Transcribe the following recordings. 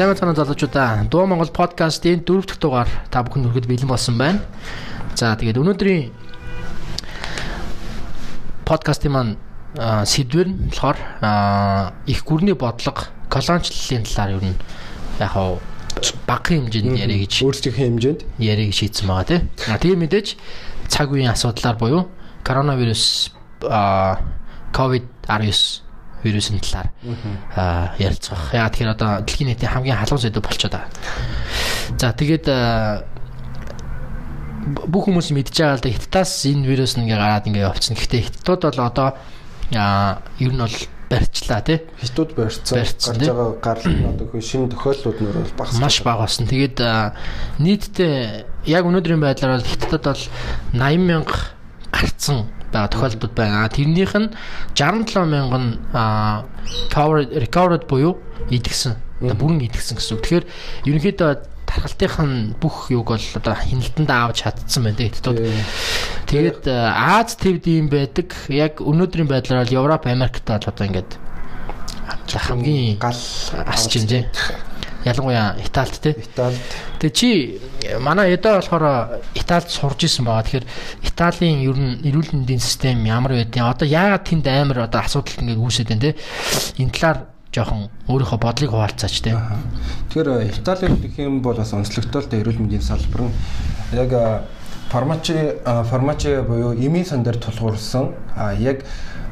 Сайн байна залуучуудаа. Дуу Монгол подкастын дөрөв дэх дугаар та бүхэн хүргэд бэлэн болсон байна. За тэгээд өнөөдрийн подкастын маань аа, сэдвэр нь болохоор их гүрний бодлого колоничлалын талаар юу н яг хав багахан хэмжээнд яриа гэж өөрсдийнхээ хэмжээнд яриаг шийдсэн байгаа тийм. Тийм мэдээж цаг үеийн асуудлаар буюу коронавирус а ковид 19 вирусын талаар а ярилцах. Яа тэгэхээр одоо дэлхийн нийтийн хамгийн халуун сэдв болчиход байгаа. За тэгээд бүх хүмүүс мэдж байгаа л да хятадаас энэ вирус ингээ гараад ингээ явцсан. Гэхдээ хятадууд бол одоо а ер нь бол барьчлаа тий хятад барьцсан гарч байгаа гарал одоо хөө шинэ тохиолдлууд нөр бол багассан. маш бага болсон. Тэгээд нийтдээ яг өнөөдрийн байдлаар бол хятадд бол 80 мянга гарцсан байгаа тохиолдлууд байна. Тэрнийх нь 67 мянган а, covered recovered буюу идэгсэн. Бүрэн идэгсэн гэсэн үг. Тэгэхээр ерөнхийдөө тархалтынх нь бүх юг бол одоо хяналтанд авч чадсан байна. Тий. Тэгээд Аз твд юм байдаг. Яг өнөөдрийн байдлаар бол Европ, Америкт бол одоо ингээд хамгийн гал асч юм дээ. Ялангуяа Италид те. Италид Тэгээ чи манай эдэ болохоор Италид сурж исэн байгаа. Тэгэхээр Италийн ер нь эрүүл мэндийн систем ямар байдیں۔ Одоо яагаад тэнд амар одоо асуудал ингээд үүсээд байна те. Энэ талаар жоохон өөрийнхөө бодлыг хуваалцаач те. Тэгэхээр Италид гэх юм бол бас онцлогтой л дээ эрүүл мэндийн салбар нь яг фармачи фармачи буюу эмийн сан дээр тулгуурсан а яг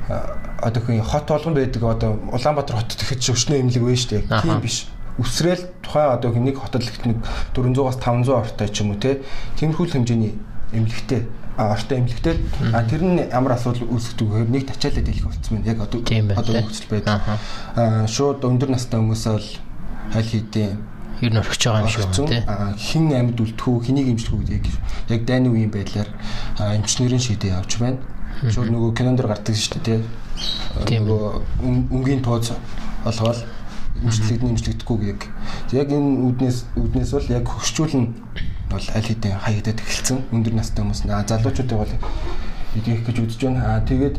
а, одоо хин хот болгон байдаг одоо Улаанбаатар хотод ихэд өчнөө эмнэлэг вэ штэ тийм биш үсрээл тухайн одоо нэг хотод л нэг 400-аас 500 ортой ч юм уу те тиймэрхүү хэмжээний эмнэлэгтэй а ортой эмнэлэгтэй а тэр нь ямар асуудал үүсгэж өгөхээр нэг тачаалаад дийлэх болцсон байна яг одоо Тийм одоо нөхцөл байдаг Аха. а шууд өндөр настай хүмүүсээ л аль хэдийн Ер нь орхиж байгаа юм шиг байна. А, хин амьд үлдэхүү хэнийг имжлэх үү яг яг дайны үеийн байдлаар эмчнэрийн шийдээ явж байна. Шууд нөгөө кинонд гардаг шүү дээ Тийм. Нөгөө өн- өнгийн тууз олгоод имжлэгдэн имжлэгдэхгүй яг. Яг энэ үднээс үднээс бол яг хөгшчүүлэн бол аль хэдийн хаягдаад эхэлсэн. Өндөр настай хүмүүс наа залуучуудыг бол идэх гэж үзэж байна. Аа тэгээд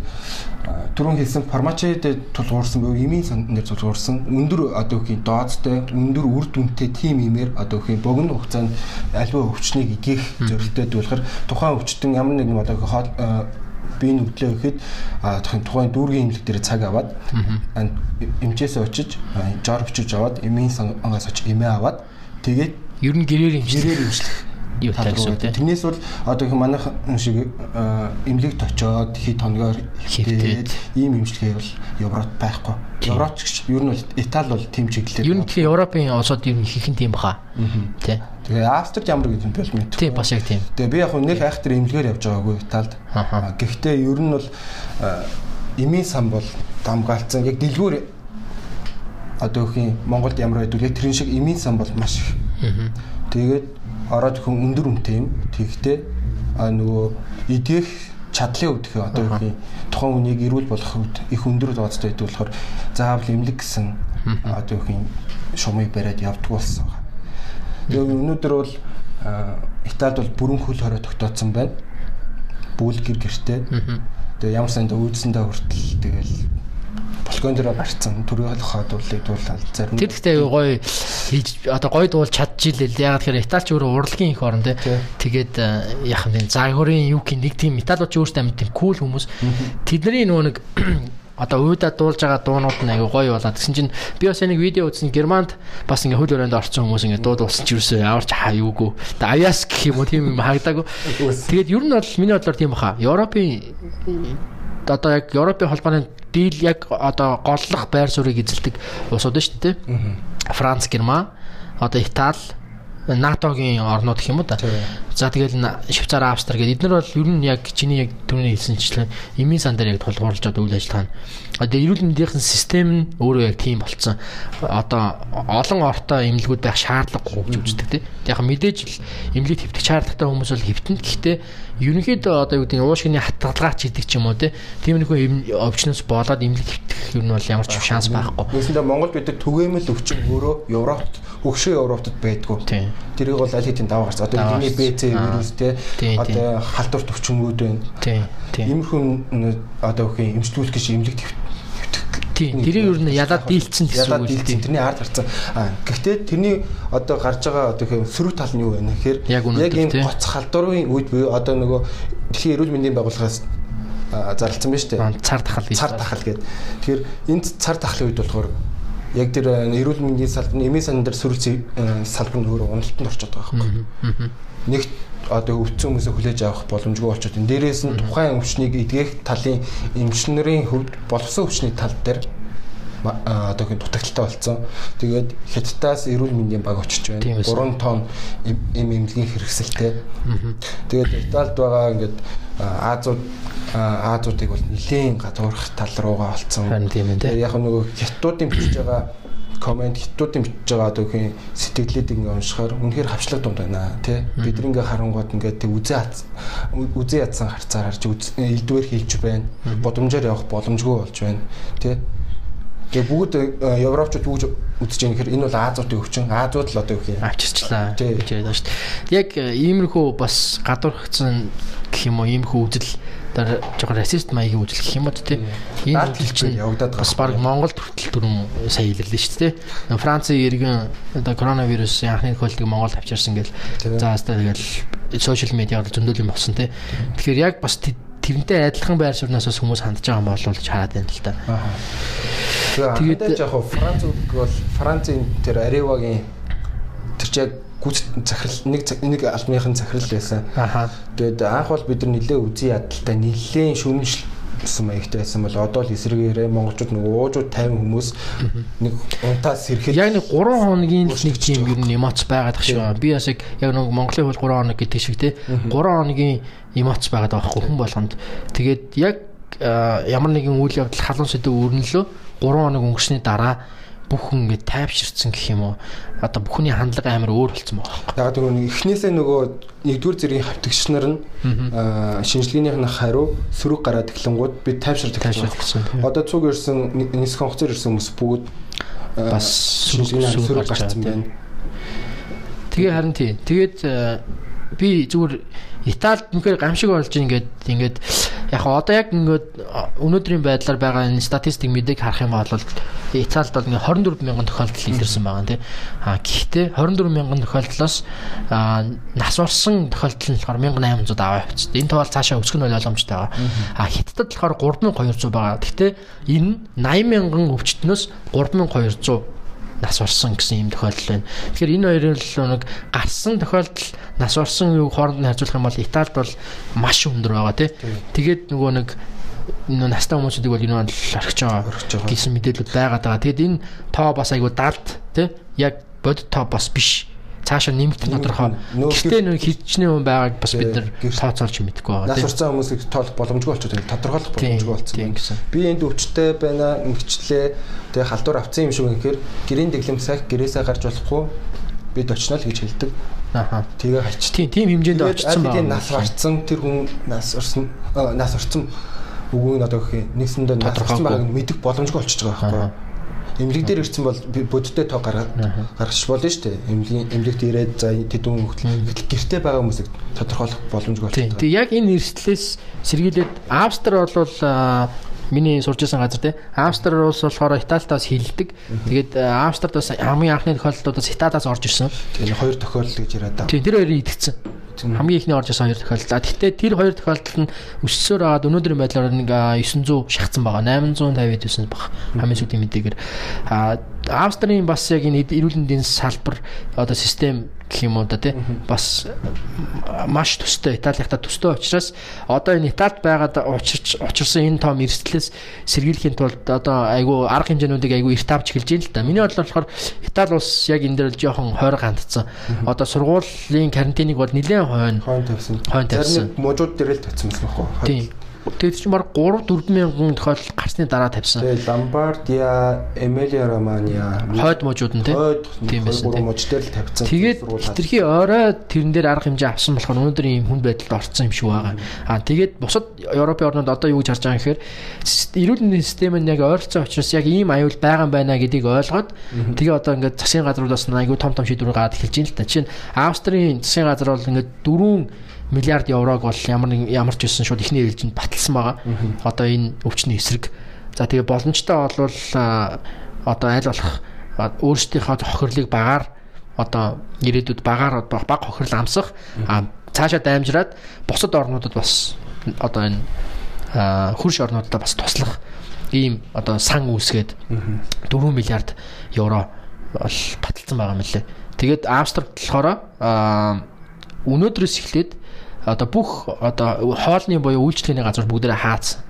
түрүүн хэлсэн фармачид тулгуурсан буюу эмийн сан дээр тулгуурсан өндөр одоо их дооцтой өндөр үр дүнтэй тим имээр одоо их богино хугацаанд альва өвчнийг игэх зорилттой болохоор тухайн өвчтөн ямар нэгэн одоо а, биеийн өвдлөө гэхэд тухайн дүүргийн эмнэлэг дээр цаг аваад эмчээсээ очиж жор бичиж аваад эмийн сангаас очиж эмээ аваад тэгээд Ер нь гэрээр имжлэх гэрээр имжлэх юу тал тал руу гэсэн те. Тэрнээс бол одоо их манайх шиг эмнэлэгт очоод хий тоногоор Хэвтээд. ийм имжлэгээ бол Европт байхгүй. Европч гэж ер нь бол Итали бол тийм чиглэлээр. Ер нь тэгэхээр Европын улсууд ер нь ихэнх тийм баха. Тэ. Тэгээ Австрид ямар гэж юм бол мэд. Тийм бас яг тийм. Тэгээ би яг нэг айхтар эмнэлгээр явж байгаагүй Италид. Гэхдээ ер нь бол эмийн сан бол дамгаалцсан. Яг дэлгүүр одоо их юм Монголд ямар байдгүй яг тэрэн шиг эмийн сан бол маш их. Тэгээд ороод хүн өндөр үнэтэй юм. Тэгэхдээ нөгөө идэх чадлын үүдхээ одоо их юм тухайн үнийг эрүүл болгох үед их өндөр дооцтой байдаг болохоор заавал эмнэлэг гэсэн одоо их юм шумыг бариад явдаг болсон. Тэгээ өнөөдөр бол Италид бол бүрэн хөл хорой тогтооцсон байна. Бүүл гэр гэртээ. Тэгээ ямар санд үйлсэндээ хүртэл тэгэл балкон дээр гарцсан төрөөл хадуулыг дуулаад зарим Тэр ихтэй гоё хийж одоо гоё дуул чадчихилээ. Яг тэгэхээр Италич өөрөө урлагийн их орн. Тэгээд яах юм? Загварын юу гэх нэг тийм Италич өөртөө амьд тийм кул хүмүүс. Тэдний нөгөө нэг одоо уйда дуулж байгаа дуунууд нь аягүй гоё болоод гэсэн чинь би бас нэг видео үзсэн Германд бас ингээ хөл өрөөнд орсон хүмүүс ингээ дууд уусан ч юусэн ямар ч хаа юугүй. Тэгээ аяас гэх юм уу тийм юм хагдаагүй. Тэгээд ер нь бол миний бодлоор тийм баха. Европын одоо яг Европын холбооны дийл яг одоо голлох байр суурийг эзэлдэг улсууд нь шүү дээ. Франц, Герман, одоо Итали, НАТО-гийн орнууд гэх юм уу да. За тэгэл Швейцар, Австри гэдэг эдгээр бол ер нь яг чиний яг түрүүний хэлсэнчлэн эмийн сан дээр яг тулгуурлаж үйл ажиллагаа нь. Одоо эрүүл мэндийн систем нь өөрөө яг тийм болцсон. Одоо олон ортой эмнэлгүүд байх шаардлагагүй гэж үздэг тийм. Яг мэдээж л эмнэлэг хэвтэх шаардлагатай хүмүүс бол хэвтэн. Гэхдээ ерөнхийдөө одоо юу гэдэг нь уушгины хатгалгаач гэдэг ч юм уу тийм нөхөө овчноос болоод имлэг хөвтөх юм бол ямар ч шанс байхгүй. Үүсэндээ Монгол бид түгээмэл өвчин өөрөө Европт хөгшин Европтод байдгүй. Тэрийг бол аль хэдийн даваа гарсан. Одоо энэ БЦ вирус те одоо халдварт өвчнгүүд байна. Тийм. Иймэрхүү одоо хөө эмчлүүлэх гэж имлэг Тийм. Тэрийг юу нэ ядаад дийлцсэн гэсэн үг үү? Тэрний ард гарцсан. Аа гэхдээ тэрний одоо гарч байгаа одоо сөрөг тал нь юу вэ гэхээр яг ийм гоц халдварын үед буюу одоо нөгөө дэлхийн эрүүл мэндийн байгууллагаас зарлцсан байна шүү дээ. Цар тахал. Цар тахал гэдэг. Тэгэхээр энд цар тахлын үед болохоор яг тэр эрүүл мэндийн салбар, эмийн сан дээр сөрөг салбар нь өөрөө уналтанд орчод байгаа байхгүй. Нэг одоо өвдсөн хүмүүсээ хүлээж авах боломжгүй болчиход энэ дээрээс нь тухайн өвчнийг эдгэх талын эмчнэрийн хөвд боловсон өвчний тал дээр одоо хин дутагдaltaй болсон. Тэгээд хятадаас эрүүл мэндийн баг очиж байна. 3 тонн эм эмнэлгийн хэрэгсэлтэй. Тэгээд Италид байгаа ингээд Азууд Азуудыг бол нэлийн гадуурх тал руугаа олцсон. Яг нөгөө хятадуудын бичиж байгаа комент хитуудын бичиж байгаа үхэн сэтгэлээд ингээ уншихаар үнэхээр хавчлаг дунд байна тий. Бид ингээ харангууд ингээ тэг үзээ үзээ ядсан харцаар харж элдвэр хийлж байна. Бодомжоор явах боломжгүй болж байна тий. Тэгээ бүгд э, европчууд бүгд үзэж байгаа гэхээр энэ бол Азиудын өвчин. Азиуд л одоо юу юм авчирчлаа. Гэж яриад шүү дээ. Яг э, иймэрхүү бас гадуурхацсан гэх юм уу? Иймэрхүү үзэл дараа жоохон расист маягийн үзэл гэх юм уу тий. Энэ хэл чинь явагдаад бас баг Монголд хүртэл түрүүн сая илэрлээ шүү дээ. Францын иргэн одоо коронавирусын анхны тохиолдлыг Монголд авчирсан гэл. За хаста тэгэл сошиал медиагаар зөндөл юм болсон тий. Тэгэхээр яг бас тэрнтэй адилхан байр сууриас хүмүүс хандж байгаа юм болов уу хараад байна л да. Тэгээд яг Франц бол Францын тэр Аревагийн тэр чинь гүц захирал нэг нэг албаныхын захирал байсан. Аха. Тэгээд анх бол бид нар нилээ үзий ядалтай нилээ шүүмжил гэсэн маягтай байсан бол одоо л эсрэгээр монголчууд нөгөө уужууд 50 хүмүүс нэг унтаас сэрхэд яг нэг 3 хоногийн л нэг тийм ер нь эмоц байгаад тах шиг байна. Би бас яг яг нэг Монголын хөл 3 хоног гэдэг шиг те 3 хоногийн эмоц байгаад байгаа хгүй хүн болгонд. Тэгээд яг ямар нэгэн үйл явдал халуун сэдв өрнөлөө 3 хоног өнгөрсний дараа бүх хүн ингэ тайвширцсан гэх юм уу одоо бүхний хандлага амар өөр болсон байгаа. Яг нөгөө эхнээсээ нөгөө нэгдүгээр зэргийн хавтагч нар нь шинжилгээнийх хариу сөрөг гараад эхлэнгууд би тайвширдаг гэсэн. Одоо цуг ирсэн нисэх хонцор ирсэн хүмүүс бүгд бас шинжилгээний сөрөг гарсан байна. Тэгээ харин тий. Тэгээд би зүгээр Италид үнэхээр гамшиг болж ингээд ингээд яг одоо яг ингээд өнөөдрийн байдлаар байгаа энэ статистик мэдээг харах юм бол Италид бол ингээд 24 мянган тохиолдол илэрсэн байгаа тийм. А гэхдээ 24 мянган тохиолдлоос нас орсон тохиолдол нь болохоор 1800 аваа явчихсан. Энэ тоол цаашаа өсгөх нь ойлгомжтой байгаа. А Хятадд болохоор 3200 байгаа. Гэхдээ энэ 80 мянган өвчтнөөс 3200 нас орсон гэсэн юм тохиолдол байна. Тэгэхээр энэ хоёрын л нэг гарсан тохиолдол нас орсон юу хооронд нь харьцуулах юм бол Италид бол маш өндөр байгаа тий. Тэгээд нөгөө нэг энэ настай хүмүүсүүдийг бол бол орхиж байгаа гэсэн мэдээлэлүүд байгаад байгаа. Тэгээд энэ тоо бас айгүй далд тий. Яг бодит тоо бас биш цаашаа нэмэгдэх тодорхой. Гэхдээ нөө хичнээн хүн байгааг бас бид нар тооцоолж мэдэхгүй байгаа. Нас урцсан хүмүүсийг тоолох боломжгүй болчиход. Тодорхойлох боломжгүй болсон. Би энд өвчтэй байна, ингэчлээ. Тэгээ халдвар авцсан юм шиг үнэхээр гэрийн дэглэм цаг гэрээсээ гарч болохгүй бид очно л гэж хэлдэг. Аха. Тэгээ харч. Тийм, тийм хэмжээнд очсон байна. Нас гарцсан тэр хүн нас орсон нас орсон үгүй нь одоо гэх юм нэгсэндээ нас орсон байгааг мэдэх боломжгүй болчихж байгаа байхгүй юу? Эмнэлэг дээр ирсэн бол бодиттой тоо гаргаж болно шүү дээ. Эмнэлгийн эмнэлэгт ирээд за тэдүүн хөлтөл гэрте байгаа хүмүүсийг тодорхойлох боломжгүй болчихсон. Тэгээ яг энэ эрсдлээс сэргийлээд Австри бол миний сурч исэн газар тий. Австри улс болохоор Италитаас хилдэг. Тэгээд Австрид бас хамгийн анхны тохиолдлуудаас Италиас орж ирсэн. Тэгээд хоёр тохиолдол гэж яриад байгаа. Тийм тэр хоёрыг идэгцэн хамгийн ихний орж ирсэн хоёр тохиолдол. А тэгтээ тэр хоёр тохиолдол нь өссөөр аваад өнөөдрийн байдлаар нэг 900 шахацсан байгаа. 859 баг. Хамгийн сүүлийн мэдээгээр. Австрийн бас яг энэ эрүүл мэндийн салбар одоо систем гэх юм уу да тий бас маш төстэй Италийнхта төстэй учраас одоо энэ Италид байгаад учирч учирсан энэ том эрсдлээс сэргийлэхийн тулд одоо айгүй арга хэмжээнүүдийг айгүй эрт авч эхэлж байна л да. Миний бодлоор болохоор Итали улс яг энэ дээр жоохон хойрог хандсан. Одоо сургуулийн карантиныг бол нэлээд хойно хойно тавьсан. хойно тавьсан. Зарим мужууд дээр л тавьсан байна. Тийм. Тэгээд чинь баг 3 4 мянган тохиол гарсны дараа тавьсан. Тэгээ Ламбардия, Эмилиа Романья, Хойд мужууд нь тийм. Байсан, гурван тийм. муж дээр л тавьсан. Тэгээд хитрхи орой тэрэн дээр арга хэмжээ авсан болохоор өнөөдөр ийм хүн байдалд орсон юм шиг байгаа. Аа тэгээд бусад Европын орнууд одоо юу гэж харж байгаа юм гэхээр эрүүл мэндийн систем нь яг ойролцоо учраас яг ийм аюул байгаа юм байна гэдгийг ойлгоод тэгээ одоо ингээд засгийн газруудаас айгүй том том шийдвэр гаргад эхэлж байна л та. Жишээ нь Австрийн засгийн газар бол ингээд 4 миллиард еврог бол ямар нэг ямар ч байсан шууд ихний ээлжинд баталсан байгаа. Одоо энэ өвчний эсрэг. За тэгээ боломжтой болвол одоо аль болох өөрсдийнхөө хохирлыг багаар одоо ирээдүйд багаар баг хохирол амсах цаашаа даймжраад бусад орнуудад бас одоо энэ хөрш орнуудад бас туслах ийм одоо сан үүсгээд 4 миллиард евро бол баталсан байгаа лээ. Тэгээд Австрид болохоор өнөөдрөөс эхлээд одоо бүх одоо хоолны буюу үйлчлэгээний газар бүгдээрээ хаацсан.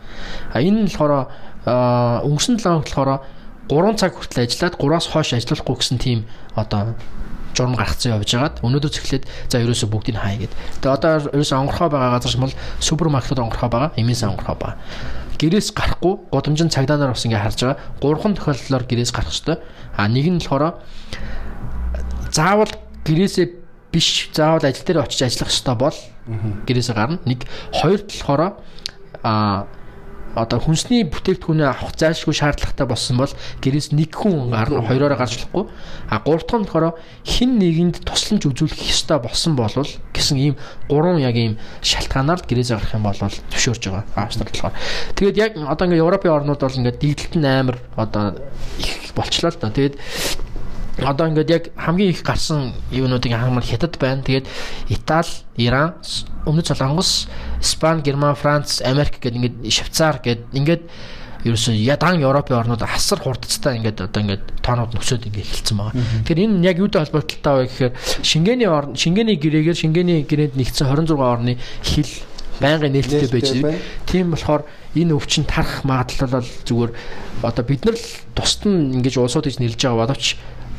А энэ нь болохоор өнгөрсөн 7 хоногт болохоор 3 цаг хүртэл ажиллаад 3-аас хойш ажиллахгүй гэсэн тийм одоо журам гаргацсан явж байгаад өнөөдөр эхлээд за ерөөсө бүгдийг хаа гэд. Тэгээ одоо ерөөсө онгорхоо байгаа газар бол супермаркетууд онгорхоо байгаа, эмээс онгорхоо байгаа. Гэрээс гарахгүй годамжин цагдаа нар бас ингээ харж байгаа. Гурван тохиолдлоор гэрээс гарах ёстой. А нэг нь болохоор заавал гэрээсээ биш заавал ажил дээр очиж ажиллах ёстой бол гэрээсээ гарна. Нэг хоёр талаараа а одоо хүнсний бүтээгдэхүүнээ авах зайлшгүй шаардлагатай болсон бол гэрээс нэг хүн гарна хоёроор гарч болохгүй а гурав дахь нь болохоор хин нэгэнд тусламж үзүүлэх ёстой болсон болвол гэсэн ийм гурван яг ийм шалтгаанаар л гэрээсээ гарах юм бол зөвшөөрж байгаа австрал болохоор тэгээд яг одоо ингээ европын орнууд бол ингээ дийдэлт нь амар одоо их болчлоо л доо тэгээд одоо ингээд яг хамгийн их гарсан юунуудыг хамаар хятад байна. Тэгээд Итали, Иран, Өмнөд Солонгос, Испани, Герман, Франц, Америк гэдэг ингээд Швейцар гэдэг ингээд ерөөсөө ядан Европын орнууд асар хурдцтай ингээд одоо ингээд тоонууд нөсөөд ингээд эхэлсэн байгаа. Тэгэхээр энэ яг юутай холбоотой вэ гэхээр Шенгений орн Шенгений гэрээгээр Шенгений гэрээнд нэгдсэн 26 орны хил байнгын нээлттэй байж байна. Тийм болохоор энэ өвчин тарах магадлал бол зүгээр одоо бид нар тусад нь ингэж улсууд гэж нэрлэж байгаа боловч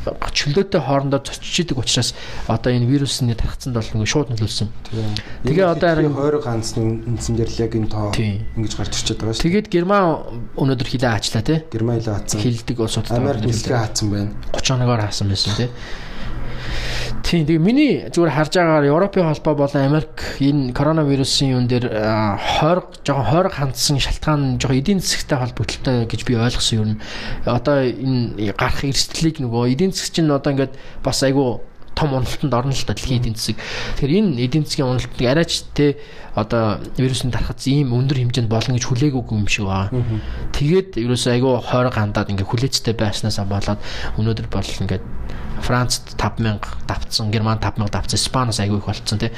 чөлөөтэй хоорондоо зочиж идэг учраас одоо энэ вирусны тархацанд бол ингэ шууд нөлөөлсөн. Тэгээ одоо харин- хойрог ганцны үндсэн дээр л яг энэ тоо ингэж гарч ирчээд байгаа шүү. Тэгээд Герман өнөөдөр хилээ аачлаа тий. Герман хилээ хатсан. Хилдэг улсууд Америк нислэгээ хатсан байна. 31-оор хаасан байсан тий. Тийм тэгээ миний зүгээр харж байгаагаар Европын холбоо болон Америк энэ коронавирусын юун дээр аа, хойрог жоохон хойрог хандсан шалтгаан жоохон эдийн засгтай холбогдолтой гэж би ойлгосон юм. Одоо энэ гарах эрсдлийг нөгөө эдийн засг чинь одоо ингээд бас айгүй том уналтанд орно л та дэлхийн эдийн засаг. Тэгэхээр энэ эдийн засгийн уналтыг арайч те одоо вирусын тархац ийм өндөр хэмжээнд болно гэж хүлээгүйг юм шиг байгаа. Тэгээд ерөөсөө айгүй хойрог хандаад ингээ хүлээцтэй байснаас болоод өнөөдөр бол ингээд Францд 5000 давцсан, Герман 5000 давцсан, Испаноос айгүй их болцсон тий.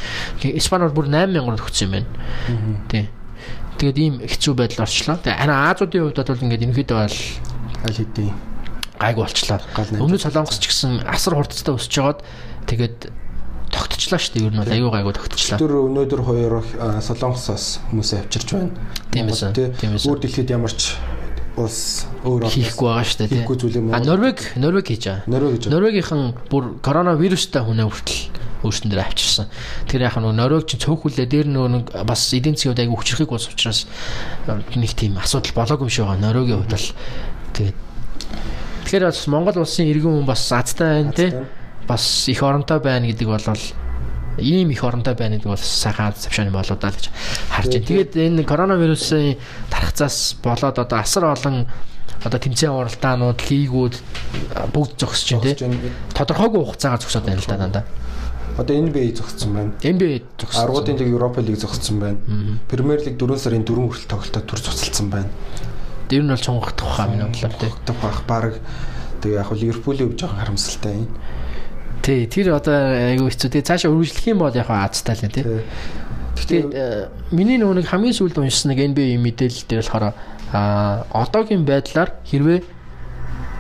Испани бол бүр 8000 төгссөн юм байна. Тий. Тэгээд ийм хэцүү байдал орчлоо. Тэгээ харин Азиудын хувьд бол ингээд ерөнхийдөө бол Аль хэдийн гайг найдаж Өмнөд Солонгос ч гэсэн асар хурдцтай өсөж жагаад тэгээд тогтчлаа шүү дээ. Ер нь бол аюу гайгүй тогтчлаа. Тэр өнөөдөр хоёр солонгосоос хүмүүсээ авчирч байна. Тийм байсан. Өөр дэлхийд ямар ч улс өөр хийхгүй байгаа шүү дээ. Хийхгүй зүйл юм уу? А Норвег Норвег хийж байгаа. Норвег гэж. Норвегийнхан бүр коронавирустай хүнээ хүртэл өөрсдөн дээр авчирсан. Тэр яхаа нөгөө Норвег чинь цөөхүлээ дээр нэг бас эдийн засгийн хувьд аягүй хүчрхийг ус учраас нэг тийм асуудал болоогүй юм шиг байгаа. Норвегийн хувьд бол тэгээд Тэгэхээр бас Монгол улсын иргэн хүн бас азтай байна тий. Бас их оронтой байна гэдэг бол ийм их оронтой байна гэдэг бол сайхан завшааны болоо даа гэж харж байна. Тэгээд энэ коронавирусын тархацаас болоод одоо асар олон одоо тэмцээн уралдаанууд, лигүүд бүгд зогсож байна Зогсож тий. байна. Тодорхойгүй хугацаагаар зогсоод байна л да дандаа. Одоо NBA зогссон байна. NBA зогссон. Аргуудын лиг Европа лиг зогссон байна. Премьер лиг 4 сарын 4 хүртэл тоглолтоо төр цуцалсан байна. Тэр нь бол цунгах хаа миний бодлоор тий. Тогтох байх баг тэгээ яг хөө Ливерпулийн хувьд жоохон харамсалтай юм. Тий, тэр одоо айгүй хэцүү. Тэгээ цаашаа үргэлжлэх юм бол яг хаа азтай л тий. Гэхдээ Тэгээд миний нөгөө нэг хамгийн сүүлд уншсан нэг NBA мэдээлэл дээр болохоор а одоогийн байдлаар хэрвээ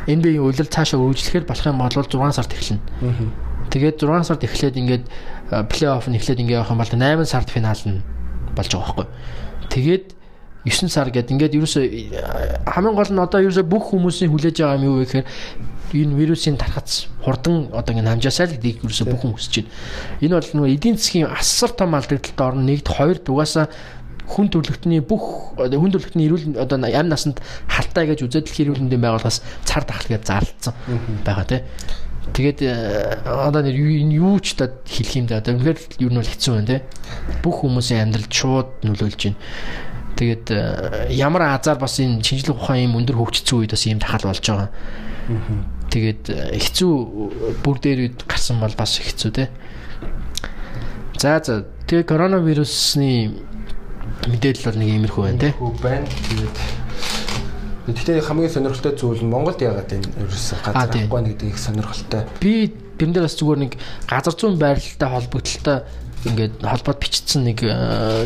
NBA үйлрэл цаашаа үргэлжлэхээр болох юм бол 6 сард эхэлнэ. Тэгээд 6 сард эхлээд ингээд плей-офф нь эхлээд ингээд явах юм бол 8 сард финал нь болж байгаа байхгүй. Тэгээд 9 сар гээд ингээд ерөөсөө хамгийн гол нь одоо ерөөсөө бүх хүмүүсийн хүлээж байгаа юм юу вэ гэхээр энэ вирусын тархац хурдан одоо ингэ намжаасаа л гэдгийг ерөөсөө бүх хүмүүс чинь. Энэ бол нөгөө эдийн засгийн асар том алдагдлалд орно. Нэгд хоёр дугаасаа хүн төрөлхтний бүх хүн төрөлхтний эрүүл одоо ам насанд халтаа гэж эрүүл мэндийн байгууллагаас цар тахал гэж зарлцсан байгаа тий. Тэгээд одоо нэр юу ч та хэлэх юм да. Одоо үнэхээр юу нь бол хэцүү байна тий. Бүх хүмүүсийн амьдралд шууд нөлөөлж байна. Тэгээд ямар азар бас энэ шинжлэх ухаан юм өндөр хөгжсөн үед бас ийм тахал болж байгаа. Тэгээд хэцүү бүр дээр үед гарсан бол бас хэцүү тий. За за тэгээ коронавирусны мэдээлэл бол нэг иймэрхүү байна. Хүү байна. Тэгээд Гэхдээ хамгийн сонирхолтой зүйл нь Монголд яагаад энэ ерөөс газар авахгүй нэг их сонирхолтой. Би дээр бас зүгээр нэг газар зүүн байрлалтай холбогдлолтой ингээд холбоод бичсэн нэг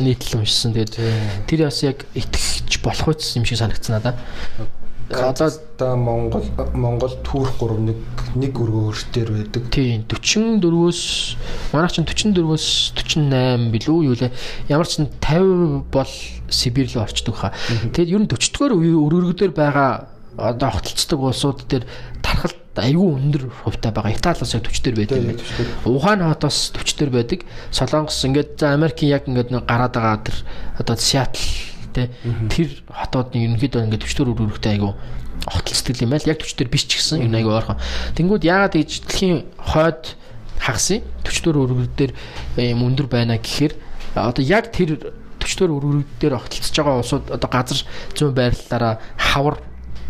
нийтлэл уншсан. Тэгээд тэр бас яг итгэж болох үс юм шиг санагдсан надаа. Одоо Монгол Монгол түүх 3 нэг нэг өргөөртөр байдаг. Тийм 44-өөс манайх чинь 44-өөс 48 билүү юу лээ. Ямар ч 50 бол Сибирь рүү орчдөг хаа. Тэгэд ер нь 40-р өргөөрдөр байгаа одоо хотолцдог улсууд дээр тархалт айгүй өндөр хувьтай байгаа. Итали бас яг 40 дээр байдаг юм байна. Ухаан хотоос 40 дээр байдаг. Солонгос ингээд за Америкийн яг ингээд гараад байгаа тэр одоо Сиэтл те тэр хотоодны ерөнхийдөө ингээд 40 дээр өргөрөхтэй айгүй хотолцдог юм байл. Яг 40 дээр биш ч гэсэн энэ айгүй ойрхон. Тэнгүүд яагаад гэж дэлхийн хойд хагас 40 дээр өргөр дээр юм өндөр байна гэхээр одоо яг тэр 40 дээр өргөр дээр хотолцож байгаа улсууд одоо газар зүүн байрлалаараа хавар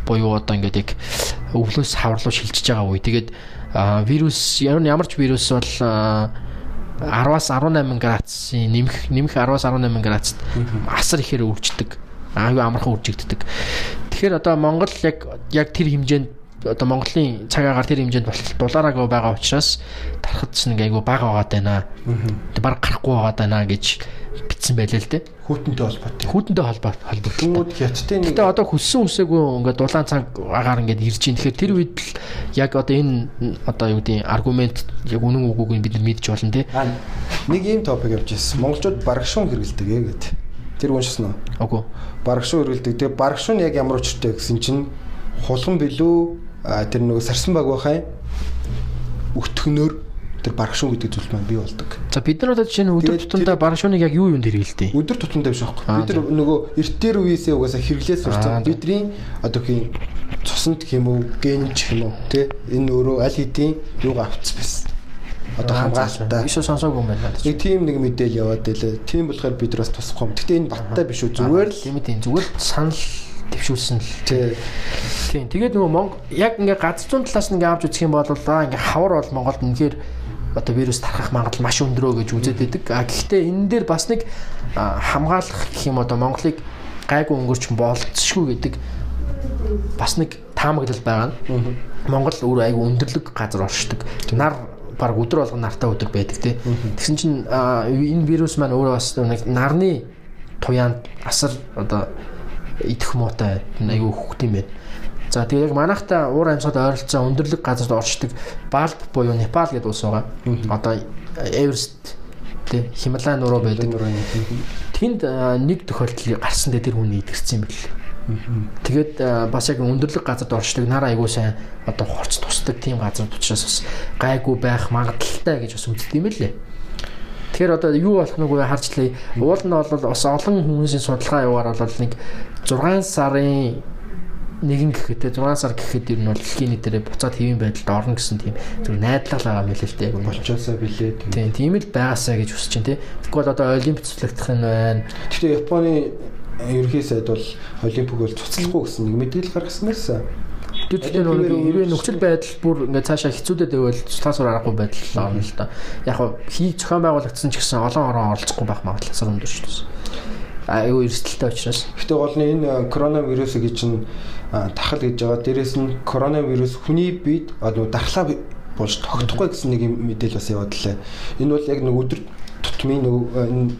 буюу одоо ингээд яг өвлөөс хавар руу шилжиж байгаа үе. Тэгээд вирус ямар ч вирус бол 10-аас 18 градусын нэмэх нэмэх 10-аас 18 градусд асар ихээр үрждэг. Аюу амархан үржигддэг. Тэгэхээр одоо Монгол яг яг тэр хэмжээнд одоо Монголын цаг агаар тэр хэмжээнд дулаараагүй байгаа учраас тархадс нэг айгу бага байгаад байна. Тэг баг гарахгүй байгаад байна гэж битсэн байлаа л дээ. Хүүтэнтэй холбоотой. Хүүтэнтэй холбоо холбоотой. Тэмүүд хятадын нэг Гэтэ одоо хүссэн үсээгүй ингээд дулаан цаг агаар ингээд ирж ийн. Тэгэхээр тэр үед л яг одоо энэ одоо юу гэдэг аргумент яг үнэн үгүйг бид нар мэдж болно тий. Нэг ийм топик явж ирсэн. Монголчууд барагшуун хэрэгэлдэг ээ гэд. Тэр уншсан уу? Үгүй. Барагшуун хэрэгэлдэг. Тэгээ барагшуун яг ямар учиртай гэсэн чинь хулган билүү тэр нөгөө сарсан баг байхаа өгтгөнөөр тэр барагшуун гэдэг зүйл маань бий болдог. За бид нар одоо жишээ нь өдөр тутамдаа барагшууныг яг юу юунд хэрэгэлдэг? Өдөр тутамдаа биш аахгүй. Бид нар нөгөө эртээр үеэсээ угаасаа хэрэглээс сурсан. Бидний одоо хин цуснд юм уу, генч юм уу, тэ энэ өөрөө аль хэдийн юугаа авцсан байсан. Одоо хамгаалалтаа. Биш сонсоогүй юм байна. Нэг тийм нэг мэдээл яваад байлаа. Тийм болохоор бид бас тусахгүй. Гэтэ энэ баттай биш үү? Зүгээр л тийм тийм зүгээр санал твшүүлсэн л. Тийм. Тэгээд нөгөө Монгол яг ингээ газар зүүн талаас нь ингээ авч үзэх юм бол аа ингээ хавар бол Монголд үнэхээр одоо вирус тархах магадлал маш өндрөө гэж үзээд байдаг. А гэхдээ энэ дээр бас нэг хамгаалах гэх юм одоо Монголыг гайгүй өнгөрч болцсохгүй гэдэг бас нэг таамаглал байгаа нь. Монгол өөр айгүй өндөрлөг газар оршдог. Нар баг өдөр болгон нартай өдөр байдаг тий. Тэгсэн чинь энэ вирус маань өөрөө бас нэг нарны туяанд асар одоо идэх муутай айгүй хөхт юм байна. За тэгээ яг манайхта уур амьсгал ойролцоо өндөрлөг газарт орчдөг Балт буюу Непал гэдэг улс байгаа. Одоо Эверест тий Хималай нуруу байдаг. Тэнд нэг тохиолдол гарсан дээр тэр хүний идэгцсэн юм бэл. Тэгээд бас яг өндөрлөг газарт орчдөг нар айгуу сайн одоо хорц тусдаг тийм газар учраас бас гайгүй байх магадaltaй гэж бас үздэг юм лээ. Тэгэхээр одоо юу болох нүг харж лээ. Уул нь бол бас олон хүмүүсийн судалгаа яваар бол нэг 6 сарын нэгэн гэхэд 6 сар гэхэд ер нь бол дэлхийн нийтээр буцаад хэвийн байдалд орно гэсэн тийм зөв найдлага байгаа мэлээ л дээ. Болчоосоо билээ. Тийм тийм л байгаасаа гэж хүсэж чинь тийм. Тэгвэл одоо олимп цэцлэгдэх нь байна. Гэхдээ Японы ерөнхий сайд бол олимпик бол цуцлахгүй гэсэн нэг мэдээлэл гаргасан байсан. Тэгвэл нэг хэрвээ нөхцөл байдал бүр ингээд цаашаа хэцүүдэд байвал цуслаасаар аргагүй байдал байна л да. Яг хий зохион байгуулагдсан ч гэсэн олон орон оролцохгүй байх магадлал асар өндөр шүү дээ аюу эрсдэлтэй учраас. Гэтэ гол нь энэ коронавирус гэж чинь тахал гэж байгаа. Дээрээс нь коронавирус хүний биед одоо дархлаа болж тогтохгүй гэсэн нэг мэдээлэл бас яваад лээ. Энэ бол яг нэг өдөр тутмын нэг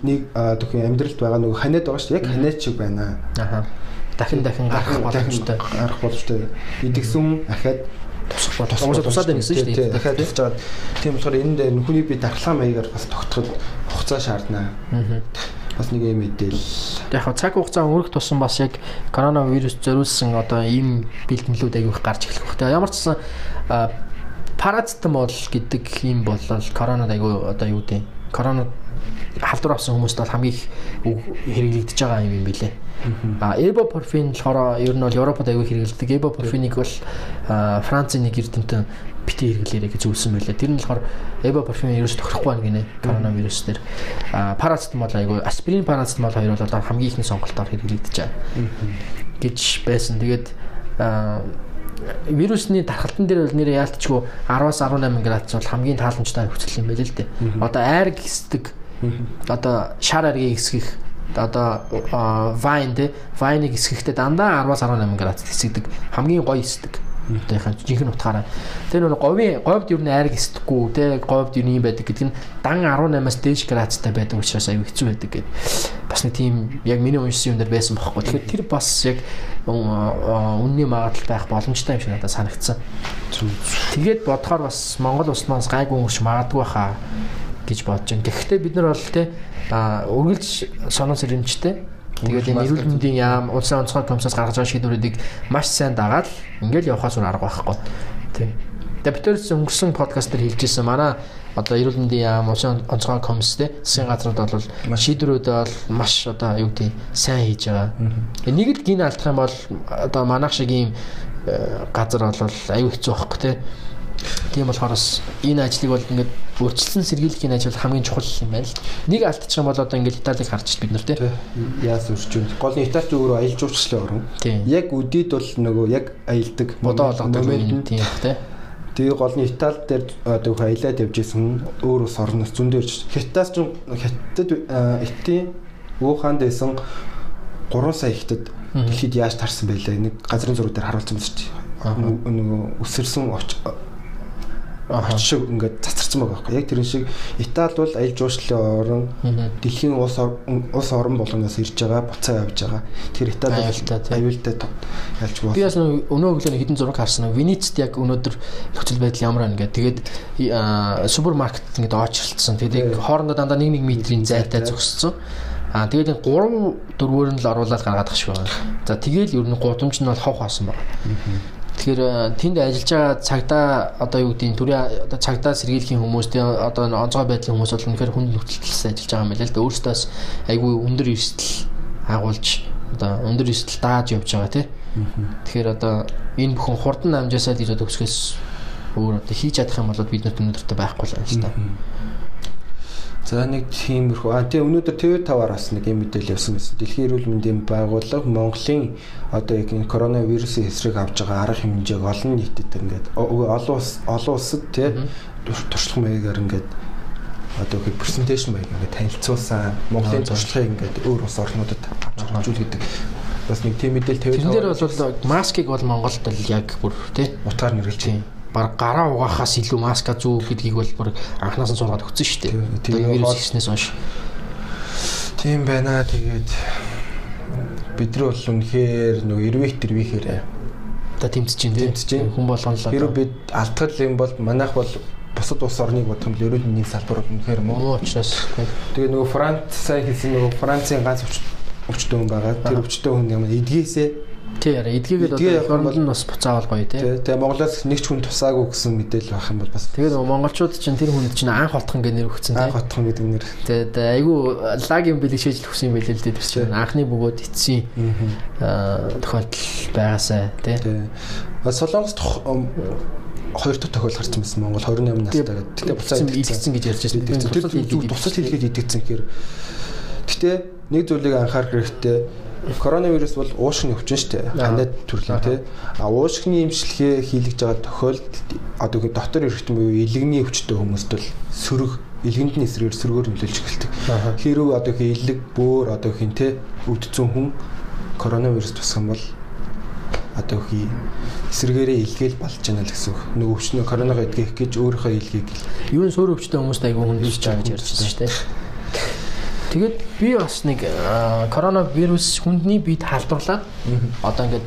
нэг төхөн амьдралд байгаа нэг ханиад байгаа шүү. Яг ханиад шиг байна. Аха. Дахин дахин гарах боломжтой. Гарах боломжтой. Идэгсэн ахаад тусах боломжтой. Тусаад байна гэсэн шүү дээ. Дахиад тусаж байгаа. Тийм болохоор энэ дээр хүний бие дархлаа маягаар бас тогтоход хугацаа шаардна. Аа. Бас нэг юм мэдээлэл. Яг цаг хугацаа өнгөрөх тусам бас яг коронавирус зориулсан одоо ийм бэлтгэлүүд аяг их гарч эхлэх бохтой. Ямар ч гэсэн парацетамол гэдэг юм бол коронад аягүй одоо юу гэдэг коронад халдвар авсан хүмүүст бол хамгийн их хэрэглэгдэж байгаа юм юм билэ. А эбопорфин болохоор ер нь бол Европод аягүй хэрэглэдэг. Эбопорфиник бол Францын нэг эрдэмтэн бити хэрэглээрэй гэж зөвлөсөн байлаа. Тэр нь болохоор эбопорфин ерөөс тохирохгүй байна гинэ коронавирус дээр. А парацетамол аягүй аспирин парацетамол хоёр бол хамгийн ихний сонголтоор хэрэглэгдэж байгаа. гэж байсан. Тэгээд вирусны тархалтан дээр бол нэр яалтчгүй 10-аас 18 градус бол хамгийн тааламжтай нөхцөл юм байл л дээ. Одоо айр гисдэг. Одоо шар аргийг эсгэх одоо вайн те. Вайныг эсгэхдээ дандаа 10-аас 18 градус эсгдэг хамгийн гоё эсдэг өөртөөхөө жинхэнэ утгаараа тэр нэг говийн говьд юу н айраг эсдэхгүй те говьд юу юм байдаг гэдэг нь дан 18-аас дээш градустай байдаг учраас аюу хэцүү байдаг гэдэг бас нэг тийм яг миний уншсан юм дээр байсан бохоггүй тэгэхээр тэр бас яг үнний магадлал байх боломжтой юм шиг надад санагдсан тэгээд бодохоор бас Монгол улс маань гайгүй өнгөрч магадгүй хаа гэж бодож байна. Гэхдээ бид нар бол те үргэлж сонон сэрэмжтэй. Тэгээд энэ эрүүл мэндийн яам, улсын онцгой комиссаас гаргаж байгаа шийдвэрүүдийг маш сайн дагаад ингээл явахаас өөр арга байхгүй. Бид тэр өнгөрсөн подкаст дээр хэлжсэн манай одоо эрүүл мэндийн яам, улсын онцгой комисс те засгийн газрууд бол шийдвэрүүд бол маш одоо юу гэдэг сайн хийж байгаа. Нэг л гин алдах юм бол одоо манайх шиг ийм э, газар бол аюу хэцүү байхгүй те Тийм болохоор бас энэ ажлыг бол ингээд өөрчлөлтөн сэргийлэх ажил хамгийн чухал юм байна л. Нэг алдчих юм бол одоо ингээд Италиг харж бид нар тий. Яас үржүүн. Гол нь Италич өөрөө аялал жуулчлалын орн. Яг үдид бол нөгөө яг аялдаг бодоо болгодог юм тийм тий. Тэгээ гол нь Итали дээр одоо аялаад явж исэн өөр ус орноос зөндөрч Хятадас ч Хятад Итийн Ухаанд байсан 3 сая хятад дэлхийд яаж тарсан байлаа. Нэг газрын зураг дээр харуулсан мэт чинь. Нөгөө өсөрсөн очиг ингээд цацарсан байгаа байхгүй. Яг тэр шиг Итали бол аялал жуулчлалын орн дэлхийн улс улс орн болгоноос ирж байгаа, буцаа явж байгаа. Тэр Итали аюултай ялж байна. Би бас өнөө өглөө хідэн зураг харсан. Венецд яг өнөөдөр нөхцөл байдал ямар байна гэдэг. Тэгээд супермаркет ингээд очролцсон. Тэгээд хоорондоо дандаа 1 1 метрийн зайтай зогссон. Аа тэгээд 3 4-өөр нь л оруулаад гаргаад ах шиг байна. За тэгээд ер нь гудамж нь бол хов хаасан байна. Тэгэхээр э, тэнд ажиллаж байгаа цагдаа одоо юу гэдэг нь төрийн одоо цагдаа сэргийлэхийн хүмүүс тий одоо онцгой байдлын хүмүүс бол үнэхээр хүн нөхцөлтөлс ажиллаж байгаа юм байна л да. Өөрөөсөөс айгүй өндөр эрсдэл агуулж одоо өндөр эрсдэл дааж явж байгаа тий. Тэгэхээр одоо энэ бүхэн хурдан амжаасаа гэж одоо өсгөөс өөр одоо хийж чадах юм бол бид нарт өнөөдөртөө байхгүй л байна л да. За нэг тиймэрхүү. А тэгээ өнөөдөр TV5-аар бас нэг юм мэдээлэл явсан гэсэн. Дэлхийн эрүүл мэндийн байгууллага Монголын одоо яг энэ коронавирусын эсрэг авж байгаа арга хэмжээг олон нийтэд ингээд олон улс олон улсад тий туршлага маягаар ингээд одоо их презентацийн маяг ингээд танилцуулсан. Монголын туршлагыг ингээд өөр улс орнуудад авч хөгжүүл гэдэг бас нэг тийм мэдээлэл TV5. Тэн дээр бол маскыг бол Монголд л яг бүр тий утгаар нэрлэж байна баг гараа угаахаас илүү маска зүү гэдгийг бол бүр анханаас нь суулгаад өгсөн шүү дээ. Тэгээд вирус хийснээс хойш. Тийм байна. Тэгээд бид нар бол үнэхээр нөгөө эрвэх тэрвэхээр та тэмцэж чинь тэмцэж чинь хүн болгоно л. Хэрэв бид алдтал юм бол манайх бол бусад улс орныг бодох юм л ерөөл нэг салбарууд үнэхээр муу учраас тэгээ нөгөө Франц сайн хэлсэн нөгөө Францын ганц өвчтөн хүн байгаа. Тэр өвчтөн хүн юм эдгээсээ Тий яра эдгийгээд одоо их орнд нь бас буцаавал гоё тий. Тэгээ Монголоос нэг ч хүн тусаагүй гэсэн мэдээлэл байх юм бол бас. Тэгээд монголчууд чинь тэр хүнд чинь анх хотхон гэх нэр өгсөн тий. Анх хотхон гэдэг нэр. Тэгээд айгүй лагийн бэлэгшээж өгсөн юм билээ л дээ биш чинь анхны бөгөөд эцсийн тохиолдол байгаасаа тий. Солонгост хоёр дахь тохиол гарсан байсан Монгол 28 настай гэдэг. Тэгтээ буцаад идэгцэн гэж ярьж байсан. Тэр тусал хэлгээд идэгцэн гэхээр Гэтэ нэг зүйлийг анхаарах хэрэгтэй коронавирус бол уушгины өвчин шүү дээ. Хандад төрлийн тий. А уушгины имчилгээ хийлгэж байгаа тохиолдолд одоо их дотор эргэтэн буюу илэгний өвчтөй хүмүүст бол сөрөг илгэндний эсрэгээр сөргөөр нөлөөлж эхэлдэг. Хэрвээ одоо их илэг бөөр одоо их тий өвдсөн хүн коронавирус тусган бол одоо их эсрэгээрээ илгээл болж байна л гэсэн үг. Нөгөө өвчнөө коронавирус эдгэх гэж өөрийнхөө илгээг юу н суур өвчтөй хүмүүст айгүй хүндэлж байгаа гэж ярьж байсан шүү дээ. Тэгээд би бас нэг коронавирус хүндний бид халдварлаад одоо ингээд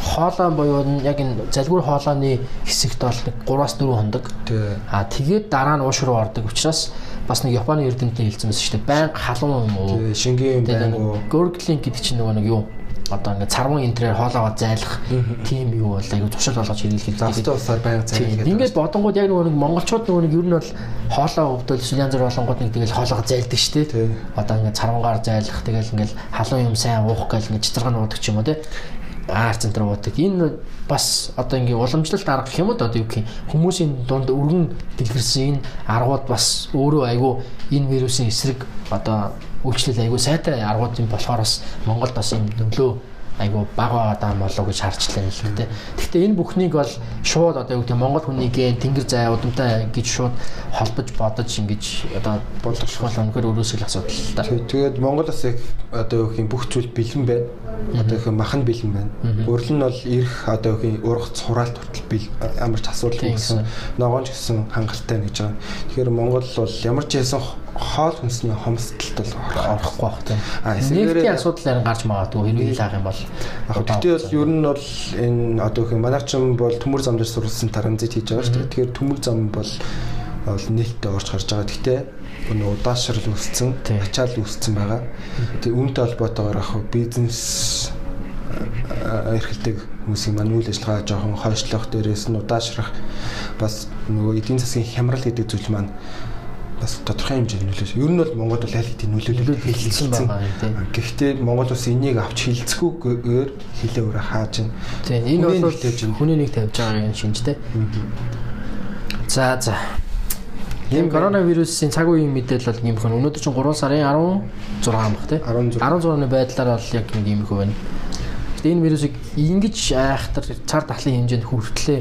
хоолой буюу яг энэ залгуур хоолойны хэсэгт бол нэг 3-аас 4 хондог. Тий. А тэгээд дараа нь ууш руу ордог учраас бас нэг Японы эрдэмтний хэлсэн мэт шүү дээ. Баян халуун юм уу? Шингийн байна уу? Горглинг гэдэг чинь нөгөө нэг юу? Одоо ингээд царван энтрээр хоолоогоо зайлах тийм юу бол айгу туршил болгож хэрэглэх Завстай усаар байнга зайлгээд. Ингээд бодонгууд яг нөгөө нэг монголчууд нөгөө нэг ер нь бол хоолоо өвдөл янз бүр болонгууд нэг тэгэл хоолоогоо зайлдаг шүү дээ. Одоо ингээд царвангаар зайлах тэгэл ингээд халуун юм сайн уух гэл ингээд цэцэрэг нуудаг ч юм уу те. аар центр уудаг. Энэ бас одоо ингээ уламжлалт арга гэх юм уу одоо юу гэх юм хүмүүсийн дунд өргөн дэлгэрсэн энэ аргууд бас өөрөө айгүй энэ вирусын эсрэг одоо үйлчлэл айгүй сайтай аргууд юм болохоор бас Монголд бас юм нөлөө айгу баг байгаа даа болоо гэж харчлаа л гэдэг. Гэхдээ энэ бүхнийг бол шууд одоо юу гэдэг Монгол хүнийг тэнгэр зай удамтай гэж шууд холбож бодож ингэж одоо болгох бол өнөхөр өрөөсөл асуудал л да. Тэгээд Монгол бас яг одоо юу гэх юм бүх зүйл бэлэн байна. Одоо их махан бэлэн байна. Өөрөл нь бол ирэх одоо юу гэх юм ургац хураалт хүртэл ямар ч асуудал гэсэн ногоон ч гэсэн хангалттай гэж байгаа. Тэгэхээр Монгол бол ямар ч ясан хоол хүнсний хомсдолд бол орохгүй байх тийм. А Нефтийн асуудал харин гарч магадгүй хэрвээ хилаах юм бол. Яг гэхдээ бол ер нь бол энэ одоо их манайчин бол төмөр зам дээр сурсан транзит хийж байгаа шүү дээ. Тэгэхээр төмөр зам бол бол нээлттэй орж гарч байгаа. Гэхдээ өнөө удаашрал үүссэн, ачаал үүссэн байгаа. Тэгээ үүнтэй холбоотойгоор яг бизнес эрхэлдэг хүмүүсийн маань үйл ажиллагаа жоохон хойшлох дээрээс нь удаашрах бас нөгөө эдийн засгийн хямрал гэдэг зүйл маань бас тодорхой хэмжээнд нөлөөлсөн. Ер нь бол Монголд бол аль хэдийн нөлөөлөл хэлсэн байгаа юм тийм. Гэхдээ Монгол ус энийг авч хилцгүүгээр хилээ өрөө хааж байна. Тийм энэ бол хүний нэг тавьж байгаа юм шинжтэй. За за. Ийм коронавирусын цаг үеийн мэдээлэл бол ийм хэн өнөөдөр чинь 3 сарын 16 баг тий. 16-ны байдлаар бол яг ийм их байна. Гэтэ энэ вирусыг ингэж айхтар цар тахлын хэмжээнд хүртлээ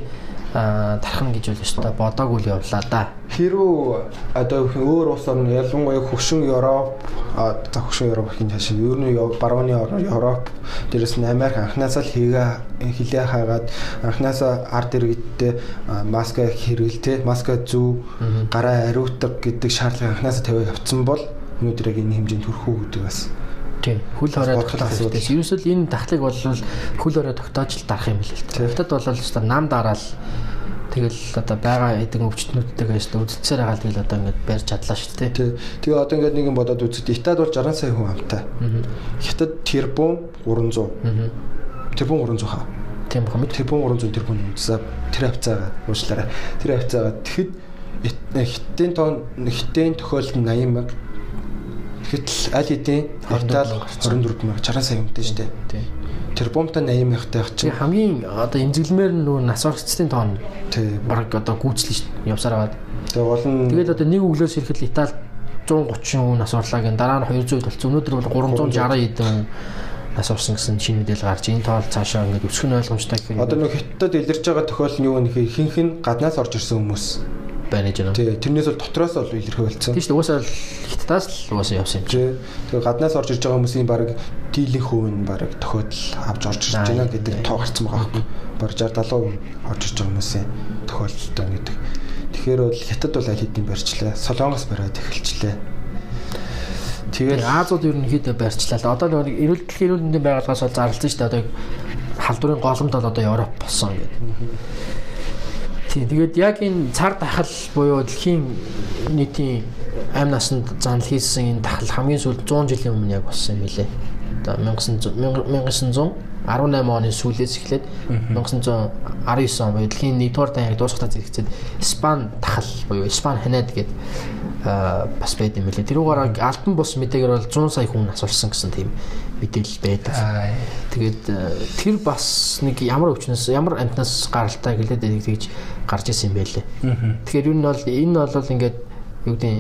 тархна гэж бол өстой бодоогүй л явлаа да. Хэрвээ одоо өөр улс орн ялангуяа хөгшин Европ за хөгшин Европын хашаа ер нь барууны орн Европ дээрэс нь Америк анхнаасаа л хийгээ хилээ хаагаад анхнаасаа ард иргэдтэй маска хэрэгэлтэй маска зүү гараа ариутдаг гэдэг шаардлага анхнаасаа тавиа явцсан бол өнөөдөр яг энэ хэмжээнд хүрэх үү гэдэг бас Тийм. Хөл хорой тогтоох. Ерөөсөл энэ дахлыг бол хөл хорой тогтоож л дарах юм билээ. Тэгвэл бол өстой нам дараал тэгэл одоо байгаа эдэн өвчтнүүдтэйгээ өстой үзэлцээр хагаал тэгэл одоо ингээд барьж чадлаа шүү дээ. Тий. Тэгээ одоо ингээд нэг юм бодоод үзэд Италид бол 60 сая хүн амтай. Хятад тэрбум 300. Тэрбум 300 хаа. Тийм бохоо мэд тэрбум 300 тэрбум за тэр хавцаагаа уушлаарай. Тэр хавцаагаа тэгэхэд хиттийн тон хиттийн тохиолдолд 80 мянга Гэтэл аль хэдийн Итали 24 мянга 60 сая хүнтэй шүү дээ. Тийм. Тэрбумтай 80 мянгтай байх чинь хамгийн одоо эмзэглэмээр нөгөө нас орчцын тоон баг одоо гүйцлэн. Явсаар аваад. Тэгээ гол нь Тэгэл одоо нэг өглөөс ирэхэд Итали 130 хүн нас орлаа гэн дараа нь 200 болсон. Өнөөдөр бол 360 эдэн нас орсон гэсэн шинэ мэдээлэл гарч энэ тоол цаашаа ингээд өсөх нь ойлгомжтой гэх юм. одоо нэг хятадд илэрж байгаа тохиол нь юу вэ гэхээр хинх нь гаднаас орж ирсэн хүмүүс байна гэж байна. тий тэрнээс бол дотроос бол илэрхий болсон. Тийм шүү дээ. Уусаа хятадаас л уусаа явсан юм чи. Тий. Тэгээ гаднаас орж ирж байгаа хүмүүсийн баг дийлэн хувь нь баг тохиолдол авч орж ирж байна гэдэг тоо гарцсан байгаа байхгүй. Баг 60 70% орж ирж байгаа хүмүүсийн тохиолдолтой гэдэг. Тэгэхээр бол хятад бол аль хэдийн барьчлаа. Солонгос бариад эхэлчлээ. Тэгээд Азууд ерөнхийдөө барьчлаа. л. Одоо нэг эрүүл дэлхийн эрүүл мэндийн байгууллагаас бол зарласан шүү дээ. Одоо халдварын голомт бол одоо Европ болсон гэдэг. Тийм. Тэгээд яг энэ цар тахал буюу дэлхийн нийтийн амь насанд занал хийсэн энэ тахал хамгийн сүүлд 100 жилийн өмнө яг болсон юм билэ. Одоо 1900 1918 оны сүүлээс эхлээд 1919 он буюу дэлхийн нэгдүгээр дайныг дуусгахтаа зэрэгцээд Испани тахал буюу Испани ханаад гэдэг бас байд юм билээ. Тэрүүгээр альбан бус мэдээгээр бол 100 сая хүн асуулсан гэсэн тийм мэдээлэл байдаг. Тэгээд тэр бас нэг ямар өвчнөөс ямар амтнаас гаралтай гэлээд тэгж гарч исэн юм байлээ. Тэгэхээр юу нь бол энэ бол ингээд юу гэдэг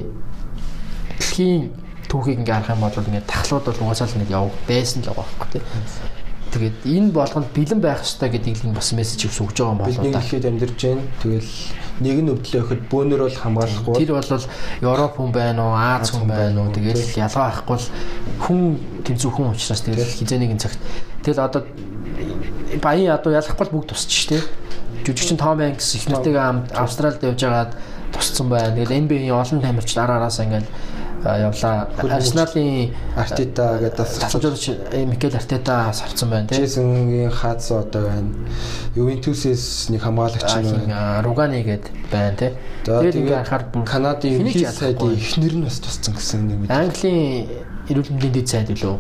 дэлхийн түүхийг ингээ харах юм бол ингээ тахлууд бол угаасаа л нэг яваг байсан л байгаа байхгүй тийм. Тэгээд энэ болгонд бэлэн байх хэрэгтэй гэдгийг л бас мессеж өгс өгж байгаа юм байна. Бид нэг ихэд амьдарч байна. Тэгэл нэг нь өвдлөө өгөхөд бөөнөр бол хамгаалахгүй. Тэр бол Европ хүн байна уу, Аз хүн байна уу? Тэгэл ялгаа авахгүй л хүн тэмцүү хүн учраас тэгэл хизээний цагт. Тэгэл одоо баян ядуу ялахгүй бүгд тусч ш тий. Жүжигчин Том Хэнкс их нэртэйгээ Австралид явж байгаад тусцсан байна. Тэгэл NBA олон тамирчид ар араасаа ингээл явлаа. Арсеналын Артета гэдэг тасалжуулагч Микел Артета сарцсан байна тийм. Джейсонгийн хац одоо байна. Ювентусээс нэг хамгаалагч байна. Ругани гээд байна тийм. Тэгээд ингээ харахаар Канадын хэл сайдын эхнэр нь бас тусцсан гэсэн нэг мэд. Английн эрүүл мэндийн дэд сайд үлээ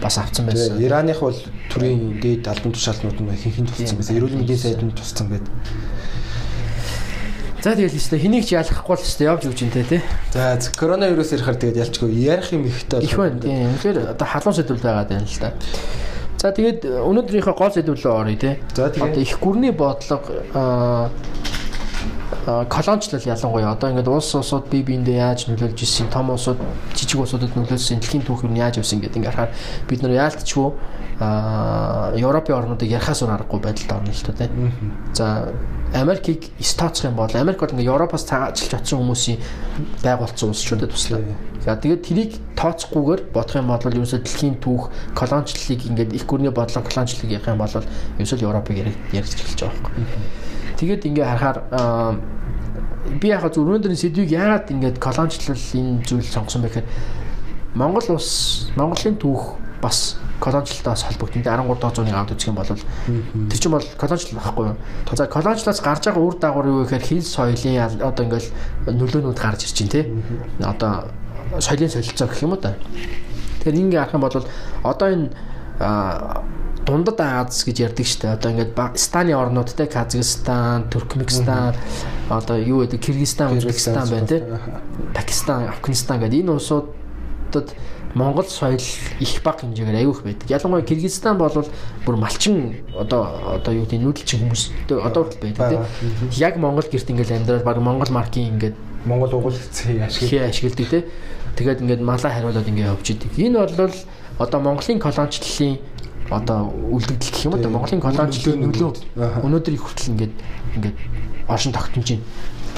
бас авцсан байсан. Ираных бол төрийн дээд албан тушаалтнууд нь хинхэн тусцсан байсан. Эрүүл мэндийн сайд нь тусцсан байдаг. За тэгэл өстэй хэнийг ч ялахгүй л өстэй явж өгч интэй тий. За коронавирус ярихаар тэгээд ялчгүй ярих юм ихтэй бол. Их байна тий. Тэгэхээр одоо халуун сэдвүүл байгаад байна л да. За тэгээд өнөөдрийнхөө гол сэдвүүлээ оръё тий. За тэгээд их гүрний бодлого колоничлал ялангуяа одоо ингээд улс улсууд бие биендээ яаж нөлөөлж ирсэн том улсууд жижиг улсуудад нөлөөлсөн дэлхийн түүх нь яаж явсан гэдэг ингээд харахаар бид нар яалтчгүй а Европын орнуудыг ярахаас өөр аргагүй байдалд орно л тоо тийм. За Америкийг стооцох юм бол Америк бол ингээ Европоос цагаажилж очсон хүмүүсийн байгуулсан улсчуудад туслаа. За тэгээд тэрийг тооцохгүйгээр бодох юм бол ерөөсөө дэлхийн түүх колоничлалыг ингээд их гүрний бодлого колоничлалыг ярих юм бол ерөөсөө Европыг ярих эхэлж байгаа байхгүй. Тэгээд ингээ харахаар би яхаа зөв өнөөдрийн сэдвийг яагаад ингээд колоничлал энэ зүйл сонгосон бэ гэхээр Монгол улс Монголын түүх бас колоничлалтаас холбогдсон. 13 доо зууны авд үзэх юм бол тэр чинь бол колоничлал байхгүй юу? За колоничлалаас гарч байгаа үр дагавар юу гэхээр хил соёлын одоо ингээл нөлөөнүүд гарч ирж байна те. Одоо соёлын солилцоо гэх юм уу та. Тэгэхээр ингээ харах юм бол одоо энэ дундад Аз гэж ярьдаг шүү дээ. Одоо ингээд Станы орнууд те Казахстан, Туркменистан, одоо юу гэдэг Кыргызстан, Узбекистан байна те. Пакистан, Афганистан гэдэг энэ улсуудад Монгол соёл их бага хэмжээгээр аявих байдаг. Ялангуяа Кыргызстан бол бүр малчин одоо одоо юу гэдэг нүүдэлчин хүмүүстэй одоо хүртэл байдаг тийм. Яг Монгол герт ингээл амьдрал баг Монгол маркийн ингээд Монгол угуулцыг ашигладаг ашигладаг тийм. Тэгээд ингээд малаа хариулаад ингээд явж идэг. Энэ бол одоо Монголын колоничлалын одоо үлдэгдэл гэх юм уу? Монголын колоничлалын нөлөө өнөөдөр их хүртэл ингээд ингээд оршин тогтнож байна.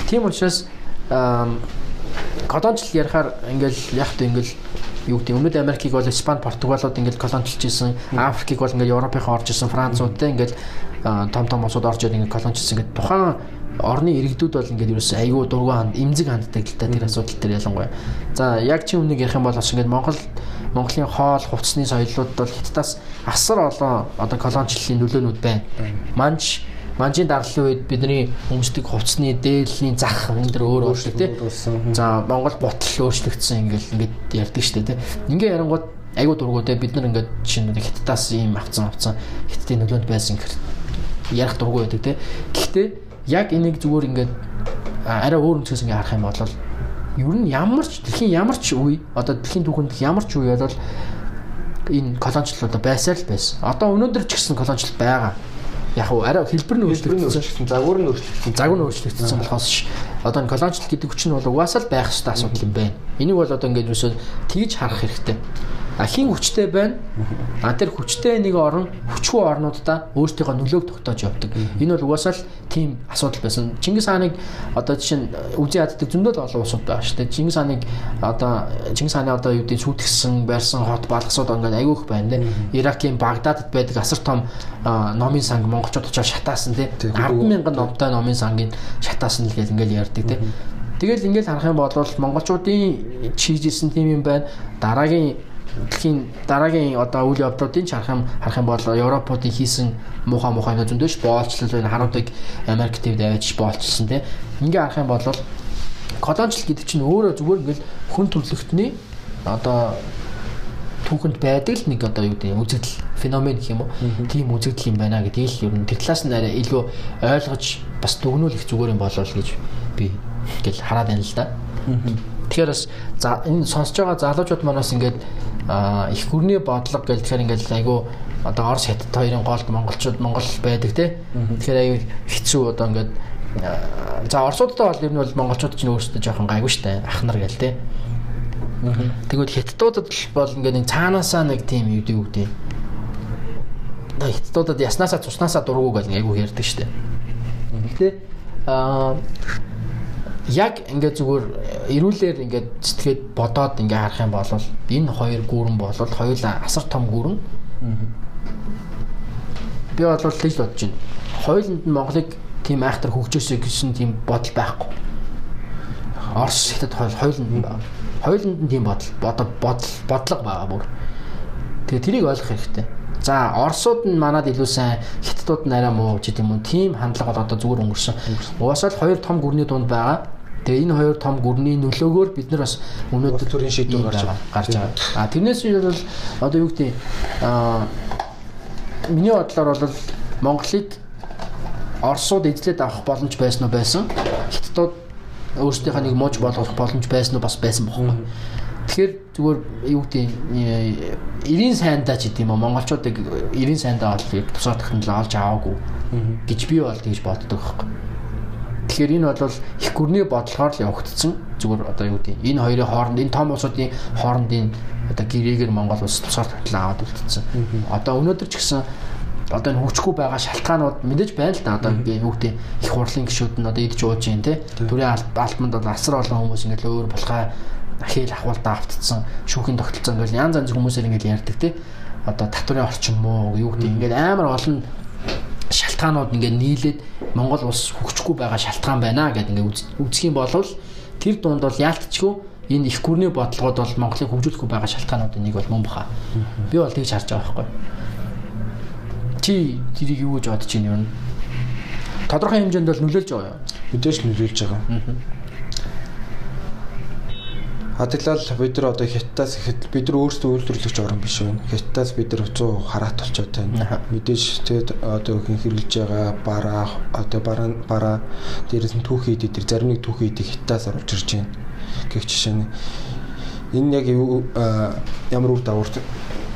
Тийм учраас колоничлал ярихаар ингээл яг та ингээл юу гэдэг өмнөд Америкийг бол Испани, Португалууд ингээд колоничлж исэн, Африкийг бол ингээд Европынхаа орж исэн, Француудтай ингээд том том улсууд орж ирээд ингээд колоничлсан ингээд тухайн орны иргэдүүд бол ингээд ерөөс айгүй дургу ханд имзэг ханддаг л та тэр асуудал дээр ялангуяа. За яг чи үнийг ярих юм бол бас ингээд Монгол Монголын хоол, хувцсны соёлууд бол хятадаас асар олон одоо колоничлалын нөлөөнүүд байна. Манж манжийн даргалын үед бидний өмсдөг хувцсны дээллийн зах энэ төр өөр өөрчлөг тий. За Монгол ботл өөрчлөгдсөн ингээл ингээд ярьдаг штэ тий. Ингээ ярангууд айгуу дургуу тий бид нар ингээд чинь хиттаас ийм авцсан авцсан хиттийн нөлөөнд байсан гэх ярих дургуу байдаг тий. Гэхдээ яг энийг зүгээр ингээд арай өөр өнцгөөс ингээ харах юм бол ер нь ямар ч дэлхийн ямар ч үе одоо дэлхийн түүхэнд ямар ч үе бол энэ колоничлууд байсаар л байсан. Одоо өнөөдөр ч гэсэн колоничлал байгаа. Яг уу арай хэлбэр нь өөрчлөгдсөн. Загвар нь өөрчлөгдсөн. Загвар нь өөрчлөгдсөн болохоос одоо колоничлал гэдэг хүч нь бол угаасаа л байх ёстой асуудал юм байна. Энийг бол одоо ингээд юусоо тгийж харах хэрэгтэй хин хүчтэй байна. А тэр хүчтэй нэг орн хүчгүй орнуудаа өөртөөхөө нөлөөг тогтоож явдаг. Энэ бол угаасаа л тийм асуудал байсан. Чингис хааныг одоо жишээ нь үзий яддаг зөндөл олон улсууд байгаа шүү дээ. Чингис хааныг одоо Чингис хааны одоо юу гэдэг сүйтгэсэн барьсан хот балгасууд ингээд айгүйх байна лээ. Иракийн Багдадад байдаг асар том номын санг монголчууд очиж шатаасан тий. 100000 номтой номын сангийн шатаасан л гэж ингээд ярьдаг тий. Тэгэл ингээд харах юм бол монголчуудын чийжсэн тийм юм байна. Дараагийн дэлхийн дараагийн одоо үйл явдлуудын ч харах юм харах юм бол Европуудын хийсэн муухай муухай нэг зөндөөш боолчлол байна. Харуудыг Америк төвд аваач боолчилсан тийм. Ингээ харах юм бол колоничлал гэдэг чинь өөрөө зүгээр ингээл хүн төрлөختний одоо түүхэнд байдаг л нэг одоо юу гэдэг үзэгдэл феномен гэх юм уу тийм үзэгдэл юм байна гэдгийг л ер нь тэр талаас нь арай илүү ойлгож бас дүгнүүлэх зүгээр юм болол гэж би ингээл хараад байна л да. Тэгэхээр бас за энэ сонсож байгаа залуучууд манаас ингээд их гүрний бодлого гэл тэгэхээр ингээд айгу одоо Орос хятад хоёрын голд монголчууд монгол байдаг те. Тэгэхээр айгу хэцүү одоо ингээд за Оросуудтай бол ер нь бол монголчууд ч өөрсдөө жоохон гайгүй штэ ах нар гэл те. Тэгвэл хятадуудад бол ингээд цаанаасаа нэг тийм юу дээ үү дээ. Хятадуудад яснаасаа цуснасаа дургу гэл айгу ярьдаг штэ. Тэ аа яг ингээд зүгээр эрүүлэр ингээд сэтгэхэд бодоод ингээд харах юм бол энэ хоёр гүрэн бол хоёулаа асар том гүрэн. Би бол тэгж бодож байна. Хоёуланд нь Монголыг тийм айхтар хөгжөөсэй гэсэн тийм бодол байхгүй. Орос хятад хоёул хоёуланд нь. Хоёуланд нь тийм бодол бодол бодлого байгаа бүр. Тэгээ тэрийг ойлгох хэрэгтэй. За Оросууд нь манад илүү сайн, Хятадууд нь арай муу ч гэдэм юм. Тийм хандлага бол одоо зүгээр өнгөрсөн. Угаасаа л хоёр том гүрний дунд байгаа. Тэгээ энэ хоёр том гүрний нөлөөгөөр бид нар бас өнөөдөр төрийн шийдвэр гарч гарч байгаа. А тэрнээс бол одоо юу гэдэг аа миний бодлоор бол Монголыг Оросууд эзлээд авах боломж байсан уу байсан. Хятадууд өөрсдийнхээ нэг мууж болгох боломж байсан уу бас байсан бохоо. Тэгэхээр зүгээр юу гэдэг 90 сайндаа ч гэдэм юм монголчуудыг 90 сайндаа бол тусгай технологи олж аваагүй гэж би бол тэгж боддог байхгүй. Тэгэхээр энэ бол их гүрний бодлохоор л явагдсан. Зүгээр одоо юу гэдэг энэ хоёрын хооронд энэ том улсуудын хоорондын одоо гэрээгээр Монгол улс тусгай технологи аваад үлдсэн. Одоо өнөөдөр ч гэсэн одоо энэ хөгжихгүй байгаа шалтгаанууд мэдээж байна л да. Одоо ингээ юу гэдэг их хурлын гишүүд нь одоо идж ууж юм те. Төрийн альбомд бол асар олон хүмүүс ингээ л өөр болохаа хэл ахвалдаа автцсан шүүхийн тогтолцоо ингээл янз янз хүмүүсээр ингээл ярьдаг те. Одоо татврын орчин муу юу гэдэг ингээд амар олон шалтгаанууд ингээд нийлээд Монгол улс хөгжихгүй байгаа шалтгаан байна гэдэг ингээд үзэх юм бол тэр дунд бол яалтчгүй энэ их гүрний бодлогод бол Монголыг хөгжүүлэхгүй байгаа шалтгаануудын нэг бол мөн баха. Би бол тэгж харж байгаа байхгүй. Чи тэрийг юу гэж бодож байна юм? Тодорхой хэмжээнд бол нөлөөлж байгаа юу? Мэдээж нөлөөлж байгаа. Хатглал бид нар одоо хятадаас ихэд бид нар өөрсдөө үйлдвэрлэгч орн биш байна. Хятадаас бид нар 100 хараат болчиход байна. Мэдээж тэгээд одоо хин хэрэглэж байгаа бараа одоо бараа бараа дээрээс нь түүхий эдэр тэр зарим нэг түүхий эдийг хятадаас оруулж ирж байна. Гэх жишээ нь энэ яг ямар үр дагавар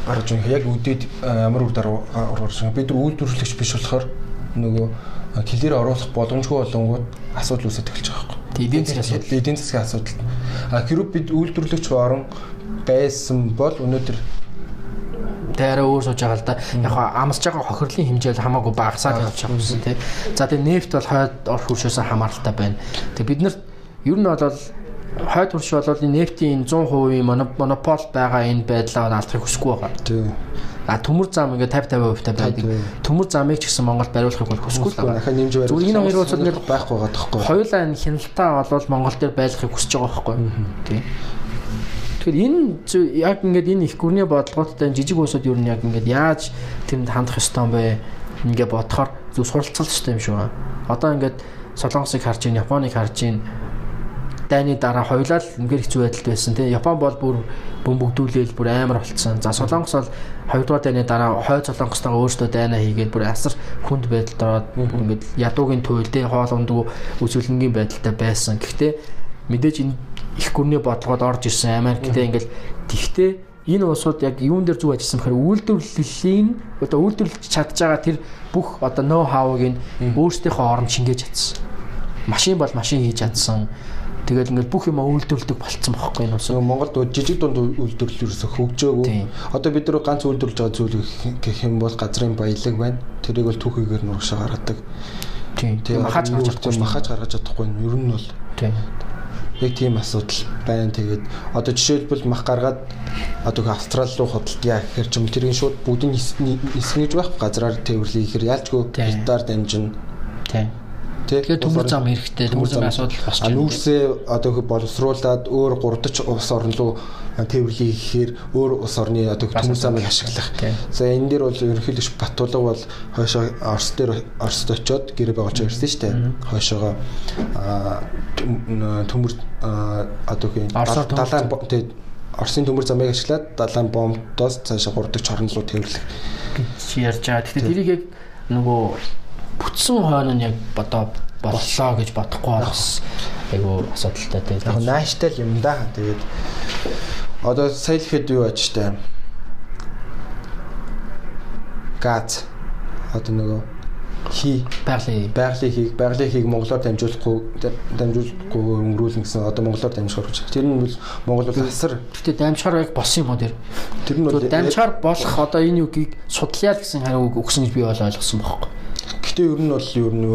гарч байгаа яг үдээд ямар үр дагавар гарч байгаа бид нар үйлдвэрлэгч биш болохоор нөгөө хэлээр оруулах боломжгүй болонгууд асуудал үүсэж эхэлж байгаа байхгүй эдийн засгийн асуудал эдийн засгийн асуудал а хэрвээ бид үйлдвэрлэгч орон байсан бол өнөөдөр таараа өөр сууж байгаа л да. Яг амсж байгаа хохирлын хэмжээ хамаагүй багасаад явж байгаа юмсан тий. За тэгээ нефт бол хойд ор хуршөөс хамааралтай байна. Тэгээ бид нарт ер нь бол хойд хурш бол энэ нефтийн 100% монопол байгаа энэ байдлаа алдахыг хүсэхгүй байгаа. Тий. А төмөр зам ингээ 50 50% та байдаг. Төмөр замыг ч гэсэн Монголд бариулахыг бол хүсэхгүй л байгаа. Дахиад нэмж бариулах. Энэ хоёр улсад нэр байхгүй байгаа тоххой. Хоёулаа энэ хяналтаа бол Монгол дээр байлгахыг хүсэж байгаа байхгүй. Тий. Тэгэхээр энэ яг ингээд энэ их гүрний бодлоготой жижиг улсууд юу нь яг ингээд яаж тэрэнд хандах ёстой юм бэ? Ингээ бодохоор зөв суралцах ёстой юм шиг байна. Одоо ингээд Солонгосыг харж ийн, Японыг харж ийн дайны дараа хоёулаа л үнээр хэцүү байдалд байсан тийм Япон бол бүр бөмбөгдүүлээл бүр амар болцсон. За Солонгос бол хоёрдугаар дайны дараа хойд Солонгостойгоо өөрсдөө дайнаа хийгээд бүр асар хүнд байдалд ороод ингээд ядуугийн туйл тийм хоол ундгүй үзүүлэнгийн байдалтай байсан. Гэхдээ мэдээж энэ их гүрний бодлогод орж ирсэн Америктэй ингээд тэгтээ энэ улсууд яг юун дээр зүг ажилласан бэхээр үйлдвэрлэлийн одоо үйлдвэрлэж чадж байгаа тэр бүх одоо ноу хавыг нь өөрсдийнхөө оронд шингээж чадсан. Машин бол машин хийж чадсан Тэгэл ингээд бүх юм үйлдвэрлэдэг болцсон байхгүй юу? Нөгөө Монголд жижиг дунд үйлдвэрлэл ерөөсө хөгжөөгүй. Одоо бид нар ганц үйлдвэрлэж байгаа зүйл гэх юм бол газрын баялаг байна. Тэрийг бол түүхийгээр нурагшаа гаргадаг. Тийм. Махаж гаргаж чадахгүй. Махаж гаргаж чадахгүй. Ер нь бол. Тийм. Яг тийм асуудал байна. Тэгээд одоо жишээлбэл мах гаргаад одоо Австрали руу худалдаа гэхэр чим тэрийн шууд бүгдийн нисгэж байх газраар тээвэрлэе гэхэр ялчгүй гектар дамжин. Тийм Тэгэхээр төмөр зам эрэхтэй төмөр замын асуудал босч байна. Нүүрсээ одоо их боловсруулад өөр 30 улс орн руу тээвэрлэе гэхээр өөр улс орны одоо төмөр замыг ашиглах. За энэ дээр бол ерөнхийдөө Батулга бол хойшоо Орос дээр Оросд очиод гэрээ байгуулж ирсэн шүү дээ. Хойшоогоо төмөр одоо хин далайн Оросын төмөр замыг ашиглаад далайн бомбдоос цаашаа 30 чорн руу тээвэрлэх. Гэж ярьж байгаа. Тэгэхээр тэрийг яг нөгөө бүтсэн хойно нь яг одоо боллоо гэж бодохгүй бас айгу асуудалтай тийм. Яг нааштай юм да. Тэгээд одоо сая л хэд юу аж штэ. Газ одоо нөгөө хий байгалийн байгалийн хийг байгалийн хийг монголоор дамжуулахгүй дамжуулахгүй өнгөрүүлнэ гэсэн одоо монголоор дамжуулах гэж. Тэр нь бол монгол бол асар. Гэтэ дамжихаар яг болсон юм уу тэр? Тэр нь бол дамжихаар болох одоо энэ үгийг судлаа гэсэн хариу өгсөн гэж би ойлгосон бохоо. Гэхдээ ер нь бол ер нь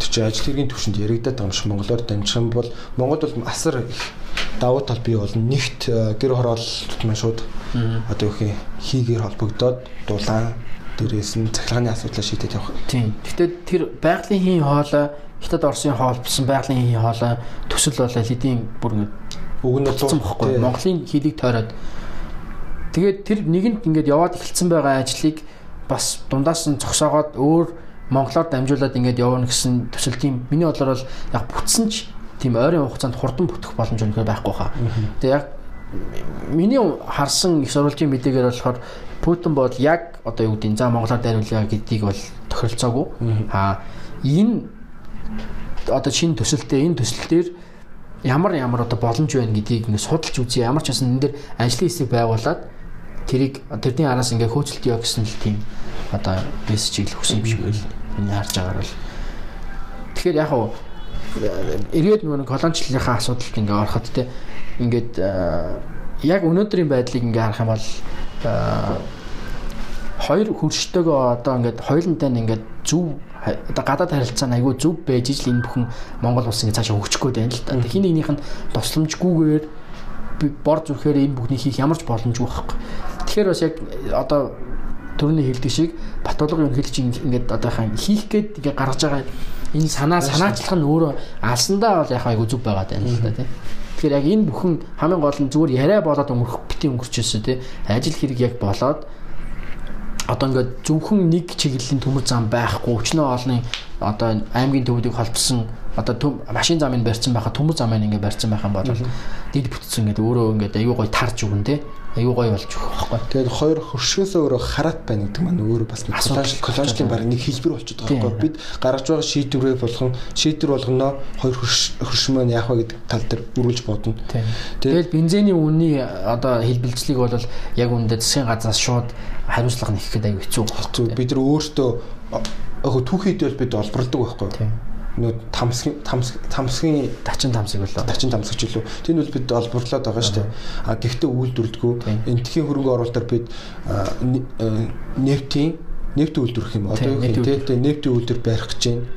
тэр чинь ажил хэргийн төвшөнд яригадаад байгаа юм шиг монголоор дамжих юм бол Монгол бол асар их давуу тал бий болно. Нэгт э, гэр хороолт маань шууд одоо их хийгээр холбогдоод дулаан дээрээс нь цахилгааны асуудлаа шийдэж явах. Тийм. Гэхдээ тэр байгалийн хийн хоолой Хятад Оросын хоол болсон байгалийн хийн хоолой төсөл бол хэдийн бүр Уг нь болсон бохгүй. Монголын хилийг тойроод тэгээд тэр нэгэнд ингээд яваад эхэлсэн байгаа ажлыг бас дундаас нь зогсоогоод өөр монголоор дамжуулаад ингээд явна гэсэн төсөл тийм миний бодлоор бол яг бүтсэн ч тийм ойрын хугацаанд хурдан бүтэх боломж өнөхөр байхгүй хаа. Тэгээ яг миний харсан их сурвалжийн мэдээгээр болохоор Путин бол яг одоо юу гэдэг нь за Монголоор дайруулъя гэдгийг бол тохиролцоогүй. Аа энэ одоо шинэ төсөлтөө энэ төсөл дээр ямар ямар одоо боломж байна гэдгийг ингээ судалж үзье. Ямар ч байсан энэ дээр ажлын хэсэг байгуулад тэрийг тэрний араас ингээ хөөцөлт яа гэсэн л тийм одоо мессежийг л өгсөн юм шиг байл. Миний харж байгаагаар бол. Тэгэхээр яг хуу эргээд нөгөө колоничлалынхаа асуудалд ингээ ороход те ингээд яг өнөөдрийн байдлыг ингээ харах юм бол хоёр хөрштөөгөө одоо ингээд хоёулантай нь ингээд зөв одоо гадаад харилцаа нь айгүй зөв байж ижил энэ бүхэн Монгол улс ингээ цаашаа хөгжих гээд байна л да. Хин нэгнийх нь тусламжгүйгээр бор зүрхээр энэ бүхний хийх ямар ч боломжгүй байхгүй. Тэгэхээр бас яг одоо төрний хэлдэг шиг Батулга ерөнхийлөгч ингээд одоо хаан хийх гээд ингээ гаргаж байгаа энэ санаа санаачлах нь өөрөө алсандаа бол яг айгүй зөв байгаад байна л да тийм. Тэгэхээр яг энэ бүхэн хамгийн гол нь зүгээр яриа болоод өнгөрөх бити өнгөрчөөсөө тий. Ажил хэрэг яг болоод одоо ингээд зөвхөн нэг чиглэлийн төмөр зам байхгүй өчнөө олны одоо аймгийн төвүүдийг холбосон одоо машин замыг барьсан байхад төмөр замыг ингээд барьсан байх юм бол дид бүтцэн ингээд өөрөө ингээд аюу гой тарж өгөн те аюу гой болж өгөх байхгүй. Тэгээд хоёр хөршгөөсөө өөрөө хараат байна гэдэг маань өөрөө бас колониал колониалын баг нэг хэлбэр болчиход байгаа байхгүй. Бид гаргаж байгаа шийдвэрээ болгон шийдвэр болгоно хоёр хөрш маань яах вэ гэдэг тал дээр үргэлж бодно. Тэгээд бензиний үнний одоо хэлбэлцлийг бол яг үүндээ засгийн газраас шууд хариуцлага нэх гэдэг аюу хэцүү. Бид нар өөртөө яг түүхийд бол бид олборлдог байхгүй нөө тамсгийн тамсгийн тачин тамсыг болоо тачин тамсагч илүү. Тийм үл бид олборлоод байгаа шүү дээ. А гэхдээ үйлдвэрлэдэггүй энтхийн хөрөнгө оруулалтаар бид нефтийн нефт үйлдвэрлэх юм. Одоо юу юм те нефтийн үйлдвэр барих гэж байна.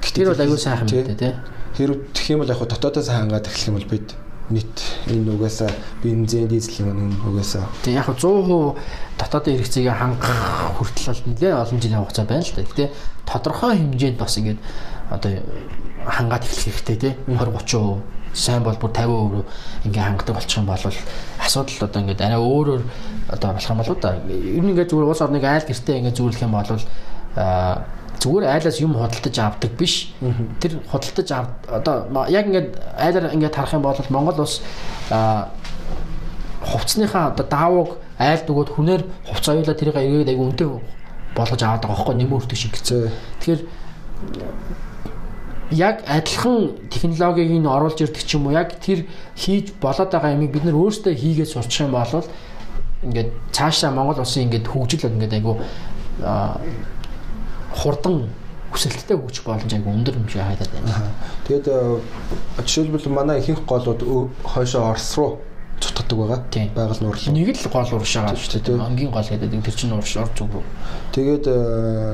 Тэр бол аюу сайхан юм дээ те хэрэг тэгэх юм бол яг дотоодоос хангаад эхлэх юм бол бид нийт энэ угаасаа бензин дизелийн энэ угаасаа. Тэг яг 100% дотоодын хэрэгцээг хангах хүртэл бол нэлээд олон жилийн хугацаа байна л да. Гэтэ тодорхой хэмжээнд бас ингээд одоо хангаад эхлэх хэрэгтэй тий 20 30% сайн бол бүр 50% ингээ хангадаг болчих юм бол асуудал одоо ингээд арай өөрөөр одоо болох юм болоо да. Ер нь ингээ зүгээр улс орныг айл гэртээ ингээ зүүрлэх юм бол а зүгээр айлаас юм худалдаж авдаг биш. Тэр худалдаж ав одоо яг ингээд айлаар ингээд харах юм бол Монгол улс хувцсныхаа одоо даавууг айлд өгөөд хүнээр хувц аюулаа тэрийг эргээд айгу үнэтэй болгож аваад байгаа хөөхгүй нэмөртөг шиг гэсэн. Тэгэхээр яг адилхан технологиг нь оруулж ирдэг ч юм уу яг тэр хийж болоод байгаа юмыг бид нар өөрсдөө хийгээд сурчих юм бол ингээд цаашаа Монгол улсын ингээд хөгжил ингээд айгу хурдан хүсэлттэй хөгжих боломж айгу өндөр шиг хайдаад байна. Тэгээд жишээлбэл манай ихэнх голууд хойшоо Орос руу цутгадаг байгаа. Байгаль нуурлал. Нэг л гол урш байгаа шүү дээ. Ангийн гол гэдэг тэр чинь урш орж зүг рүү. Тэгээд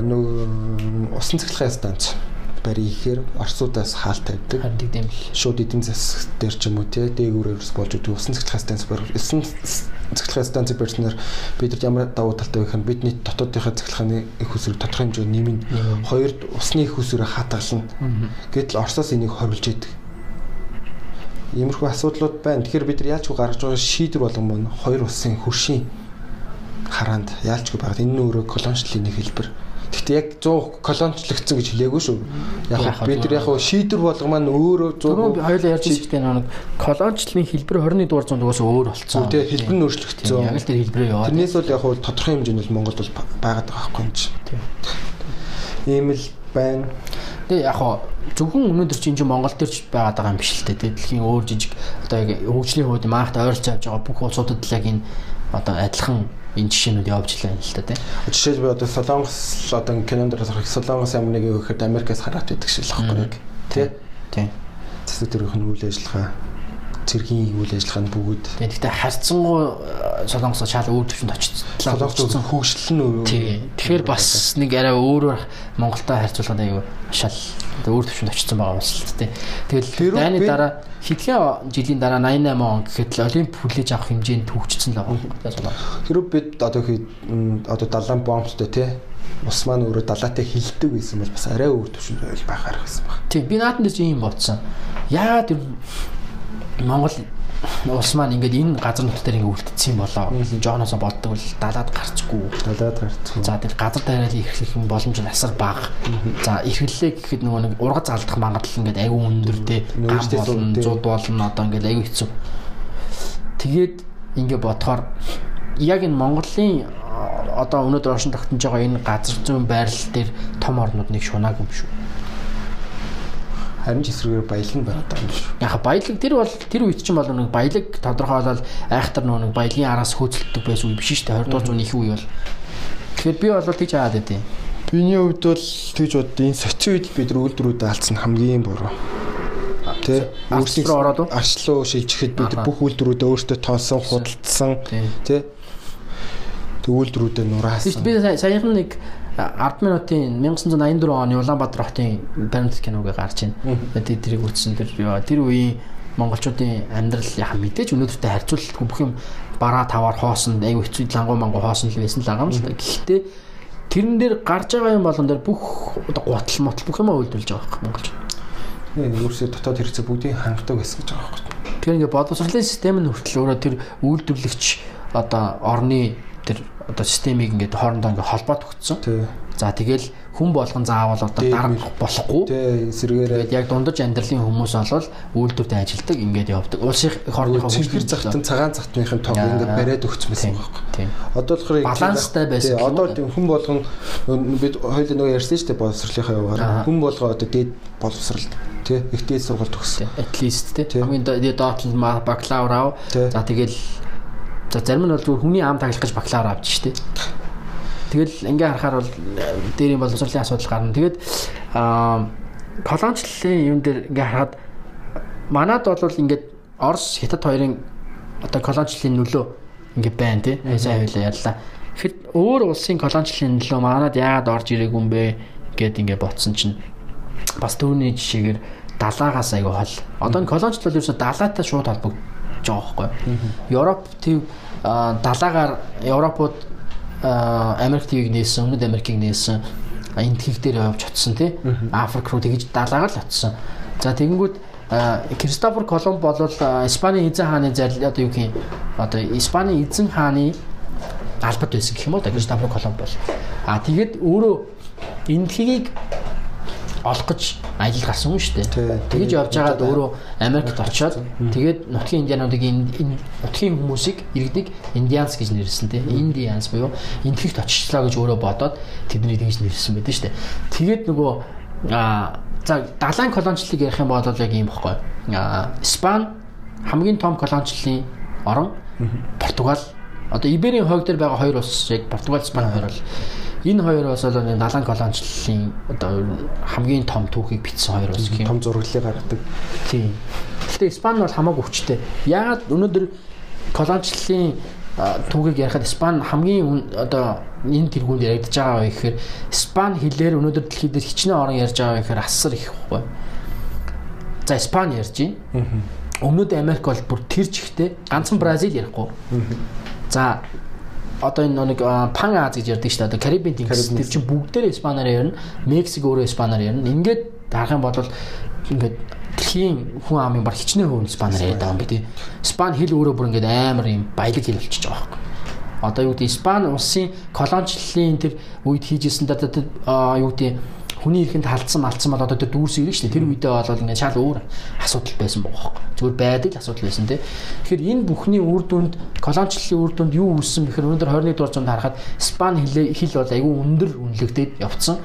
нөгөө усан цэглэхээ станц барь ихээр орсуудаас хаалт тавьдаг. Харин тийм л. Шууд эдийн засаг дээр ч юм уу те дээгүүрээс болж өгдөг усан цэглэх станц барь. Усан цэглэх станц барьснаар бид нар ямар давуу талтай байх нь бидний дотоодынхаа цэглэханы их усрыг тодорхой хэмжээгээр нэмнэ. Хоёрд усны их усрыг хатгална. Гэтэл Оросоос энийг хорилж идэг. Иймэрхүү асуудлууд байна. Тэгэхээр бид нар яалчгүй гаргаж байгаа шийдвэр болгон байна. Хоёр улсын хөршийн хараанд яалчгүй байгаад энэ нь өөрөө колоничлалын нэг хэлбэр. Гэхдээ яг 100 колоничлогдсон гэж хэлээгүй шүү. Яг бид нар яг шийдвэр болгоо маань өөрөө 100 хоёулаа ярьж ирсэн нэг колоничлалын хэлбэр 21 дугаар зуунд угаасаа өөр болцсон. Тэгээ хэлбэр нь өөрчлөгдсөн. Яг л тэр хэлбэрээ яваад. Тэрнээс бол яг тодорхой хэмжээнд Монголд бол байгаад байгаа байхгүй юм чи. Ийм л байна. Тэгээ яг хоо зөвхөн өнөөдөр чинь Монгол төр ч байгаад байгаа юм биш л дээ. Дэлхийн өөр жижиг одоо яг хөгжлийн хувьд маахт ойролцоо авч байгаа бүх улсуудад л яг энэ одоо адилхан энэ жишээнүүд явж байна л та тийм. Жишээлбэл одоо Солонгос одоо кинонд харах Солонгос амныг өгөхөд Америкаас хараад байдаг шиг л байхгүй яг тий. Тийм. Засаг төрийн үйл ажиллагаа цэргийн үйл ажиллагаа нь бүгд. Тийм. Гэхдээ харьцангуй э, Солонгос шал өөр төвшөнд очсон. Солонгос хөгжил нь өөр. Тэгэхээр бас нэг арай өөрөөр Монголтой харьцуулахад аюу шал өөр төвшөнд очсон байгаа бас л тийм. Тэгэл дайны дараа хэдхэн жилийн дараа 88 он гэхэд л олимп хүлээж авах хэмжээнд төвчсөн л байгаа. Хэрвээ бид одоо одоо далайн бомбтой тий ус маань өөрөө далаатай хилдэг байсан бол бас арай өөр төвшөнд байл байхаар гэсэн баг. Тийм би наадан дээр ийм бодсон. Яагаад Монгол улс маань ингээд энэ газар нутгаар ингээд үлдсэн болоо. Жооноосоо боддог бол далаад гарчгүй. Далаад гарцсан. За тэгэл газар тариалал эрхлэх боломж нь асар бага. За эрхлэлээ гэхэд нөгөө нэг ургац алдах магадлал ингээд аюу өндөр те. Гам Өөрсдөө болно, одоо ингээд аюу хэцүү. Тэгээд ингээд бодохоор яг энэ Монголын а, одоо өнөөдөр оршин тогтнож байгаа энэ газар зүйн байрлал дээр том орнууд нэг шунаагүй юм шүү. Харин ч эсрэгээр баялаг нь байгаад байгаа юм шүү. Яг баялаг тэр бол тэр үед чинь бол нэг баялаг тодорхойлол айхтар нэг баялагын араас хөөцөлдөг байсан үе биш шүү дээ 20 дугаар зууны их үе бол. Тэгэхээр би бол тийч хаад байдیں۔ Биний хувьд бол тэгж бод энэ соци үед бид үйлдвэрүүд алдсан хамгийн буруу. Тэ руу ороод уу? арчлуу шилжихэд бид бүх үйлдвэрүүдээ өөртөө тоосон, худалдсан. Тэ Тэг үйлдвэрүүдээ нураасан. би сая- саяхан нэг 10 минутын 1984 оны Улаанбаатар хотын баримт киног гарч байна. Тэгээд тэрийг үзсэн тэр тэр үеийн монголчуудын амьдрал яха мэдээж өнөөдөртэй харьцуулалтгүй бүх юм бараа таваар хоосон аюу хэцүү лангуу мангуу хоосон л байсан л байгаа юм л да. Гэхдээ тэрэн дээр гарч байгаа юм болон дээр бүх оо гутал мотл бүх юмаа үйлдвэрлэж байгаа хэрэг монголч. Өөрсдөө дотоод хэрэгцээ бүгдийг хангадаг байсан гэж байгаа байхгүй. Тэгэхээр ингээ боловсролын систем нь хүртэл өөрөө тэр үйлдвэрлэгч одоо орны одоо системийг ингээ хоорондоо ингээ холбоод өгцсөн. Тэ. За тэгэл хүн болгон заавал одоо мэл. болохгүй. Эсрэгээрээ Тэгээд яг дундаж амьдралын хүмүүс бол үйлдвэртэй ажилдаг ингээд явдаг. Улсын хорныхоо цэнхэр захтан цагаан захтныхын тог ингээд бариад өгсөн байсан Тийм. байхгүй. Тийм. Одоо болохоор Баланстай байсан Тий, Одоо хүн болгон бид хоёул нөгөө ярьсан шүү дээ боловсролынхаа Аа. яваар. Хүн болгоо одоо дээд боловсролд тий их дээд сургалт төгссөн. At least тий. Хамгийн дээд ма- бакалавр ав. Тийм. За тэгэл за зарим нь бол зүгээр хүний ам таглах гэж бакалавр авч штэ. Тэгэл ингээ харахаар бол э, дээр юм боловсролын асуудал гарна. Тэгээд аа колоничлалын юм дээр ингээ харахад манад бол ингээд Орос Хятад хоёрын одоо колоничлалын нөлөө ингээ байна тий. Сайн хоёлаа яллаа. Тэгэхэд өөр улсын колоничлалын нөлөө манад яагаад орж ирээгүй юм бэ гэд ингээ ботсон чинь бас түүний жишээгээр далаагаас айгүй хол. Одоо энэ колоничлол ерөөсө далаатай шууд холбогдож байгаа байхгүй. Европ төв далаагаар Европууд Америк твийг нээсэн, Өмнөд Америкийг нээсэн тхийг дээр явж очсон тий. Африк руу тэгж далаагаар л очсон. За тэгэнгүүт Кристофер Колумб бол Испаний эзэн хааны зарил одоо юу гэх юм одоо Испаний эзэн хааны албад байсан гэх юм уу Кристофер Колумб бол. А тэгээд өөрөө энэ тхийг олох гэж аялал гарсан юм шүү дээ. Тэгэж явж байгаад өөрөө Америкт очиод тэгээд нутгийн индиануудыг энэ нутгийн хүмүүсийг иргэдэг индианс гэж нэрлсэн тий. Индианс буюу энтгэгт очичлаа гэж өөрөө бодоод тэдний тэгж нэрлсэн байдаг шүү дээ. Тэгээд нөгөө а за далайн колоничлалыг ярих юм бол яг ийм баггүй. А Испани хамгийн том колоничлалын орон Португал одоо Иберийн хойг дээр байгаа хоёр улс яг Португал, Испани хоёр бол энэ хоёр улс бол далайн колоничлалын одоо хамгийн том түүхийг бичсэн хоёр улс гэх юм. Том зураглалыг гаргадаг. Тийм. Гэхдээ Испани бол хамаагүй хүчтэй. Яагаад өнөөдөр колоничлалын түүхийг ярихад Испани хамгийн одоо энэ тэргуунд яригдж байгаа вэ гэхээр Испани хэлээр өнөөдөр дэлхийд хичнээн орон ярьж байгаа гэхээр асар их байхгүй. За Испани ярьж байна. Өмнөд Америк бол бүр тэр чигтээ ганцхан Бразил ярихгүй. За одоо энэ нэг Пан Аз гэж ярьдаг шүү дээ. Карибын тэнгис тэр чинь бүгдээрээ Испанаар ярина. Мексик өөрөө Испанаар ярина. Ингээд харах юм бол ингээд дэлхийн хүн амын бар хичнээн хүн Испанаар яриад байгаа юм би тий. Испани хэл өөрөө бүр ингээд амар юм баялаг хэл болчихж байгаа байхгүй. Одоо юу гэдэг Испани улсын колоничлалын тэр үед хийжсэн даа юу гэдэг хүний эрхэнд халдсан малтсан бол одоо тэр дүүрс ирэх шүү дээ. Тэр үедээ бол ингээд шал өөр асуудал байсан байгаа байхгүй. Зүгээр байдаг л асуудал байсан тий. Тэгэхээр энэ бүхний үр дүнд колоничлалын үр дүнд юу үүссэн бэхээр өнөөдөр 21 дугаар зуунд харахад Испани хэл бол айгүй өндөр үнэлэгдээд явцсан.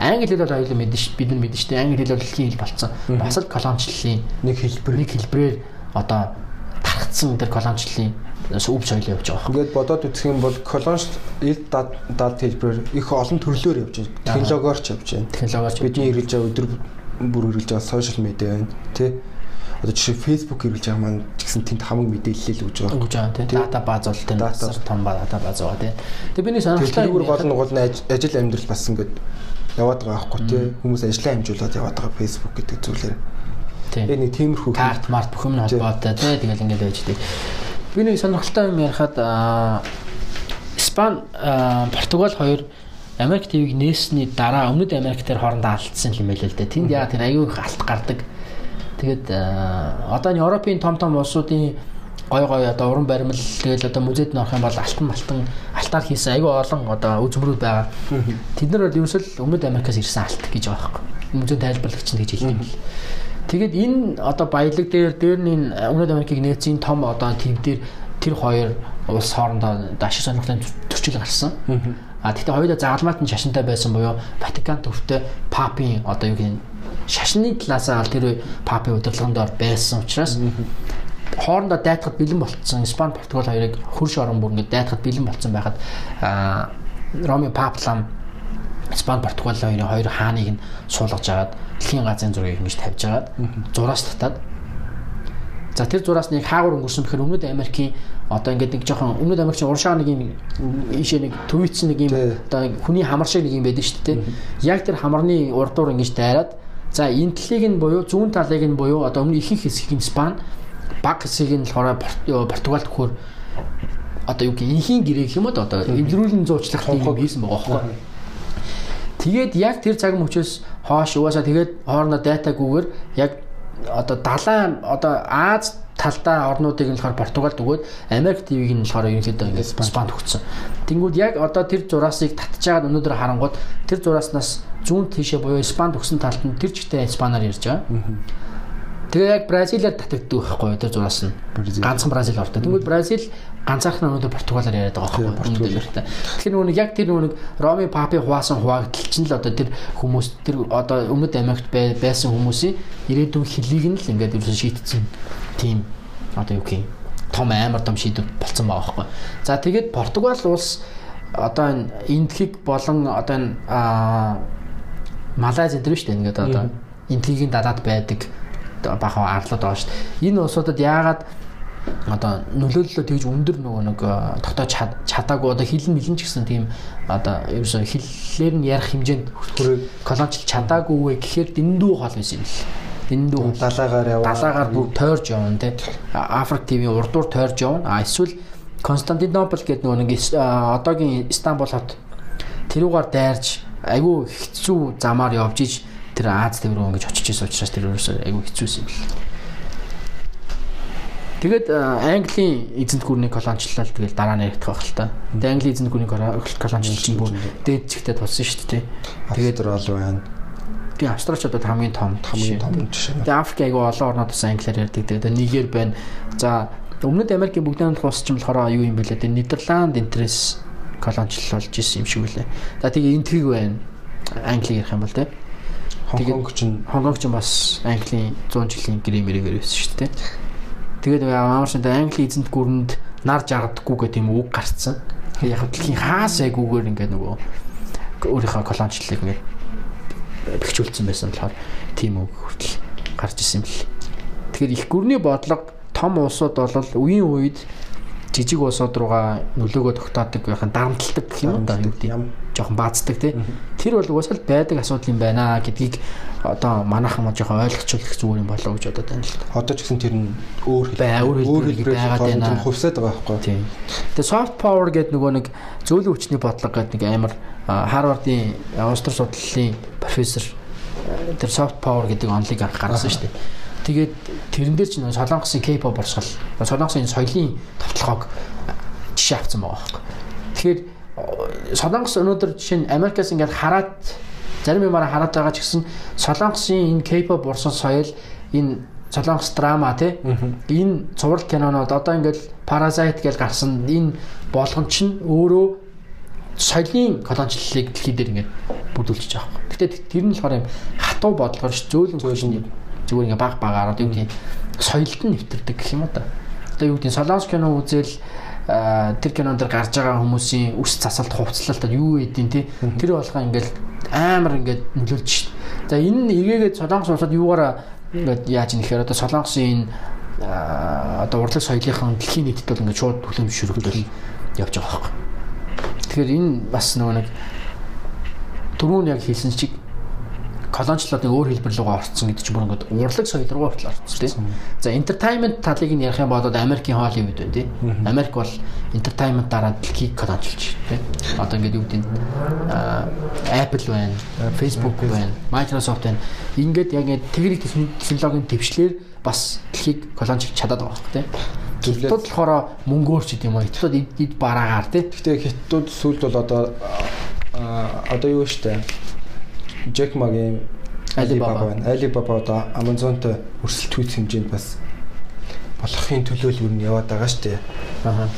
Англи хэл бол аюулгүй мэдэн ш- бид нар мэдэн шүү. Англи хэл бол дэлхийн хэл болцсон. Бас л колоничлалын Нэг хэлбэр. нэг хэлбрээр одоо тархацсан тэр колоничлалын өв соёл явж байгаа. Ингээд бодоод үзэх юм бол колонист ил дад хэлбэрээр их олон төрлөөр явж байна. Технологиор ч явж байна. Технологич Бидний хэрэгж байгаа өдөр бүр хэрэгж байгаа сошиал медиа байна. Тэ? Одоо жишээ Facebook хэрэгж байгаа маань ч гэсэн тэнд хамаг мэдээлэл л өгж байгаа. өгж байгаа тийм Тий. дата бааз бол тийм Дата. асар том дата бааз байгаа тийм. Тэгээ миний Тэр сонирхолтой тэрүүгээр гол нь гол нь аж- ажил амьдрал бас ингээд яваад байгаа байхгүй тий. Хүмүүс ажиллаа хэмжүүлээд яваад байгаа Facebook гэдэг зүйлээр. тийм Тэгээ нэг тиймэрхүү карт март бүх юм холбоотой тий тэгэл ингээд байж дээ. Би нэг сонирхолтой юм ярихад Испани Португал хоёр Америк ТV-г нээсний дараа өмнөд Америк дээр хоорондоо алдсан юм байл л дээ. Тэнд яа тэр аюу их алт гардаг. Тэгээд одоо энэ Европын том том улсуудын гой гой одоо уран баримл тэгэл одоо музейд нь орох юм бол алтан малтан алтаар хийсэн айгүй олон одоо үзмрүүд байгаа. Тэд нар бол ерөөсөл Өмнөд Америкаас ирсэн алт гэж байгаа юм. Музей тайлбарлагч нь гэж хэлдэг юм бэл. Тэгээд энэ одоо баялаг дээр дээр нь Өмнөд Америкийг нээсэн том одоо тэв дээр тэр хоёр улс хоорондоо ашиг сонирхлын төрчил гарсан. А тэгтээ хоёулаа загалмайт нь шашинтай байсан буюу Ватикан төвтэй папын одоо юу гэх шашны талаасаа тэр папын удирдлагын доор байсан учраас хоорондоо дайтахад бэлэн болцсон. Испани Португал хоёрыг хөрш орон бүр ингээд дайтахад бэлэн болцсон байхад Роми Паплам Испани Португал хоёрын хоёр хааныг нь суулгаж агаад дэлхийн газрын зургийг ингэж тавьж агаад зураас татаад. За тэр зураас нэг хаагур өнгөрсөн бэхээр Өмнөд Америкийн одоо ингээд нэг жоохон Өмнөд Америкийн уршаа нэг юм ийшээ нэг төвийцсэн нэг юм одоо хүний хамар шиг нэг юм байдаг шүү дээ. Яг тэр хамарны урдуур ингэж дайраад за энэ талыг нь буюу зүүн талыг нь буюу одоо өмнө ихэнх хэсгийг нь Испани баг хэсгийг нь болохоор Португалд хөхөр одоо юу гэх инхийн гэрээ гэх юм одоо эвлэрүүлэн зуучлах юм хийсэн байгаа байхгүй. Тэгээд яг тэр цаг мөчөөс хоош угаасаа тэгээд хоорондоо датагүйгээр яг одоо далайн одоо Аз талдаа орнуудыг нь болохоор Португалд өгөөд Америк ТV-г нь болохоор ерөнхийдөө ингээд Спанд өгсөн. Тэнгүүд яг одоо тэр зураасыг татж байгаа өнөөдөр харангууд тэр зурааснаас зүүн тийшээ буюу Спанд өгсөн талд нь тэр чигтээ Испанаар ярьж байгаа. Тэгээ яг Бразилиад татагддаг байхгүй тэр зураас нь. Ганцхан Бразил ордог. Тэгвэл Бразил ганцаархан өнөөдөр Португалаар яриад байгаа байхгүй Португалаар. Тэгэхээр нөгөө яг тэр нөгөө Роми Папи хуваасан хуваагдтал чинь л одоо тэр хүмүүс тэр одоо өмнөд Америкт байсан хүмүүсийн ирээдүйн хөлийг нь л ингээд ерөөсө шийтсэн тийм одоо юу гэх юм том амар том шийдвэр болсон байгаа байхгүй. За тэгээд Португал улс одоо энэ энтхийг болон одоо энэ Малайз энэ шүү дээ ингээд одоо энтхийг дадаад байдаг бахан арлаад байгаа шүү дээ. Энэ улсуудад яагаад одоо нөлөөллөө тэгж өндөр нөгөө нэг тогтоож чадаагүй одоо хилэн мэлэн ч гэсэн тийм одоо ерөөсө хиллээр нь ярих хэмжээнд хүрээ колоничлж чадаагүй вэ гэхээр дэндүү хол байсан юм л. Дэндүү далаагаар яваа. Далаагаар бүр тойрж явна те. Африк ТV-ийн урдуур тойрж явна. А эсвэл Константинопол гэдэг нөгөө нэг одоогийн Истанбул хот тэрүүгээр дайрж айгүй хэцүү замаар явж иж тэр Аз тэв рүү ингэж очиж исэн учраас тэр өөрөөсөө айгүй хэцүүсэн юм бэл. Тэгээд Английн эзэнт гүрний колоничлал тэгэл дараа нь яригдах байх л та. Тэгээд Английн эзэнт гүрний колоничлал чинь бүр дээд зэгтээ тулсан шүү дээ. Тэгээд бол байна. Тэгээ Австралч одоо хамгийн том хамгийн том жишээ. Тэгээ Африк айгүй олон орнуудаас англиар ярьдаг. Тэгээ Нигер байна. За Өмнөд Америкийн бүгдийн улс ч юм болохоор юу юм бэ лээ. Тэгээ Нидерланд интерес колоничлал болж исэн юм шиг үлээ. За тэгээ энтриг байна. Англи ярих юм бол тэгээ Хонконг ч Хонконг ч бас Английн 100 жилийн гэрэмэрээр байсан шүү дээ. Тэгээд амаршинт Англи эзэнт гүрэнд нар жагдаггүй гэх тийм үг гарцсан. Яг дэлхийн хаас айгүйгээр ингээд нөгөө өөрийнхөө колоничлалыг ингээд бэхжүүлсэн байсан болохоор тийм үг хүртэл гарч исэн юм бэл. Тэгэхээр их гүрний бодлого том улсууд бол үеийн үед жижиг улсууд руугаа нөлөөгөө тогтоодог байхын дарамтлагдаг гэх юм да тийм жоохон бааздаг тий. Тэр бол угаасаа л байдаг асуудал юм байна гэдгийг одоо манайхан маа жоохон ойлгоцуулах зүгээр юм болоо гэж бодоод байна л. Одоо ч гэсэн тэр нь өөр өөр хэлбэр байгаад байна. Хувьсаад байгаа байхгүй. Тийм. Тэгээ soft power гэдэг нөгөө нэг зөөлөн хүчний бодлого гэдэг нэг амар улс төр судлалын профессор тэр soft power гэдэг онлыг гаргасан шүү дээ. Тэгээд тэрэн дээр чинь солонгосын K-pop борсгол солонгосын соёлын товтлогоог жишээ авсан байгаа байхгүй. Тэгэхээр солонгос өнөөдөр жишээ нь Америкаас ингээд хараад зарим юмараа хараад байгаа ч гэсэн солонгосын энэ K-pop борсон соёл энэ солонгос драма тий энэ цуврал кинонууд одоо ингээд Parasite гэж гарсан энэ болгон чинь өөрөө соёлын колоничлалыг дэлхийд дээр ингээд бүрдүүлчихэж байгаа. Гэтэ тэр нь болохоор юм хатуу бодлогоор ш зөөлөн зөөлөн зүгээр ингээ баг багаар одоо юу гэдэг соёлт нь нэвтэрдэг гэх юм да. Одоо юу гэдэг солонгос кино үзэл тэр кинон дээр гарч байгаа хүмүүсийн үс засалт хувцлалтад юу эдийн те тэр болгоо ингээл амар ингээд нөлөөлж шít. За энэ нь эргээгээд солонгос улсад юугаараа ингээд яаж юм гэхээр одоо солонгосын энэ одоо урлаг соёлынхан дэлхийн нийтэд бол ингээд шууд төлөм шүргэл явж байгаа байхгүй. Тэгэхээр энэ бас нөгөө нэг түрүүн яг хэлсэн чиг колончлоод нэг өөр хэлбэр рүүгээ орцсон гэдэг чинь бүр ингээд урлаг соёл руу хүртэл орцсон тийм. За entertainment талыг нь ярих юм бол Америкийн Hollywood байна тийм. Америк бол entertainment дараа дэлхийг колончилж тийм. Одоо ингээд юу гэдэг нь Apple байна, Facebook байна, Microsoft байна. Ингээд яг ингээд техник технологийн төвчлэр бас дэлхийг колончилж чадаад байгаа хэрэг тийм. Хятад болохоор мөнгөөр ч гэдэм юм. Хятад эд бараагаар тий. Гэхдээ хятад сүлд бол одоо одоо юу штэ Джек Магийн Alibaba байна. Alibaba одоо Amazon-той өрсөлдөхүйц хэмжээнд бас болохын төлөө л юу нь яваад байгаа штэ. Аа.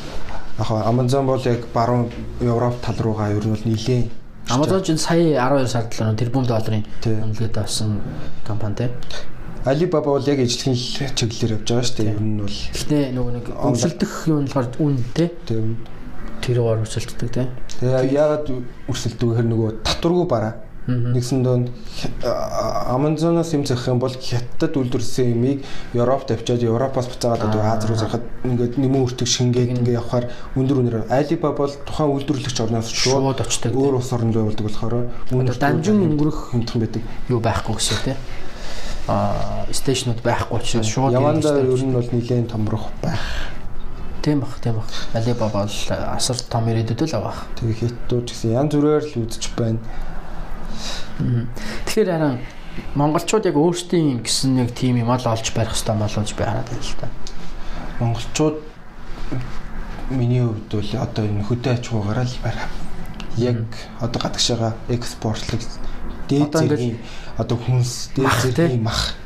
Яг Amazon бол яг баруун Европ тал руугаа ер нь бол нилээн Amazon ч сая 12 сард л тэрбум долларын үнэлгээд авсан компани тий. Alibaba бол яг ижлэхэн чиглэлээр явж байгаа шүү дээ. Ер нь бол гэтээ нөгөө нэг өрсөлдөх юм болохоор үн те. Тийм. Тэрээр өрсөлддөг те. Тэгээ яагаад өрсөлдөг гэхээр нөгөө татваргүй бараа. Нэгсэн донд Amazon-оос юм зах юм бол хятад үйлдвэрлэсэн юмыг Европт авчиад Европоос буцаагаад одоо Аз руу зарахад ингээд нэмэн үртэг шингээд ингээд явахаар өндөр үнээр Alibaba бол тухайн үйлдвэрлэгч орноос шууд очдог. Өөр ус оронд явуулдаг болохоор өндөр дамжин өнгөрөх хэмтэн байдаг. Юу байхгүй гэсэн тийм а стейшнуд байхгүй учраас шууд Яванда ер нь бол нэлээд томрох байх. Тийм бах, тийм бах. Alibaba бол асар том ирээдүйд л байгаа. Тэгээ хятадууд гэсэн янз бүрээр л үзэж байна. Тэгэхээр харин монголчууд яг өөрсдийн гэсэн нэг тим юм ал олж барих хэрэгтэй болооч би хараад байна л та. Монголчууд миний хувьд бол одоо энэ хөдөө аж ахуйгаараа л барих. Яг одоо гадагшаага экспортлог дээд зэргийн одоо хүнс дээд зэргийн мах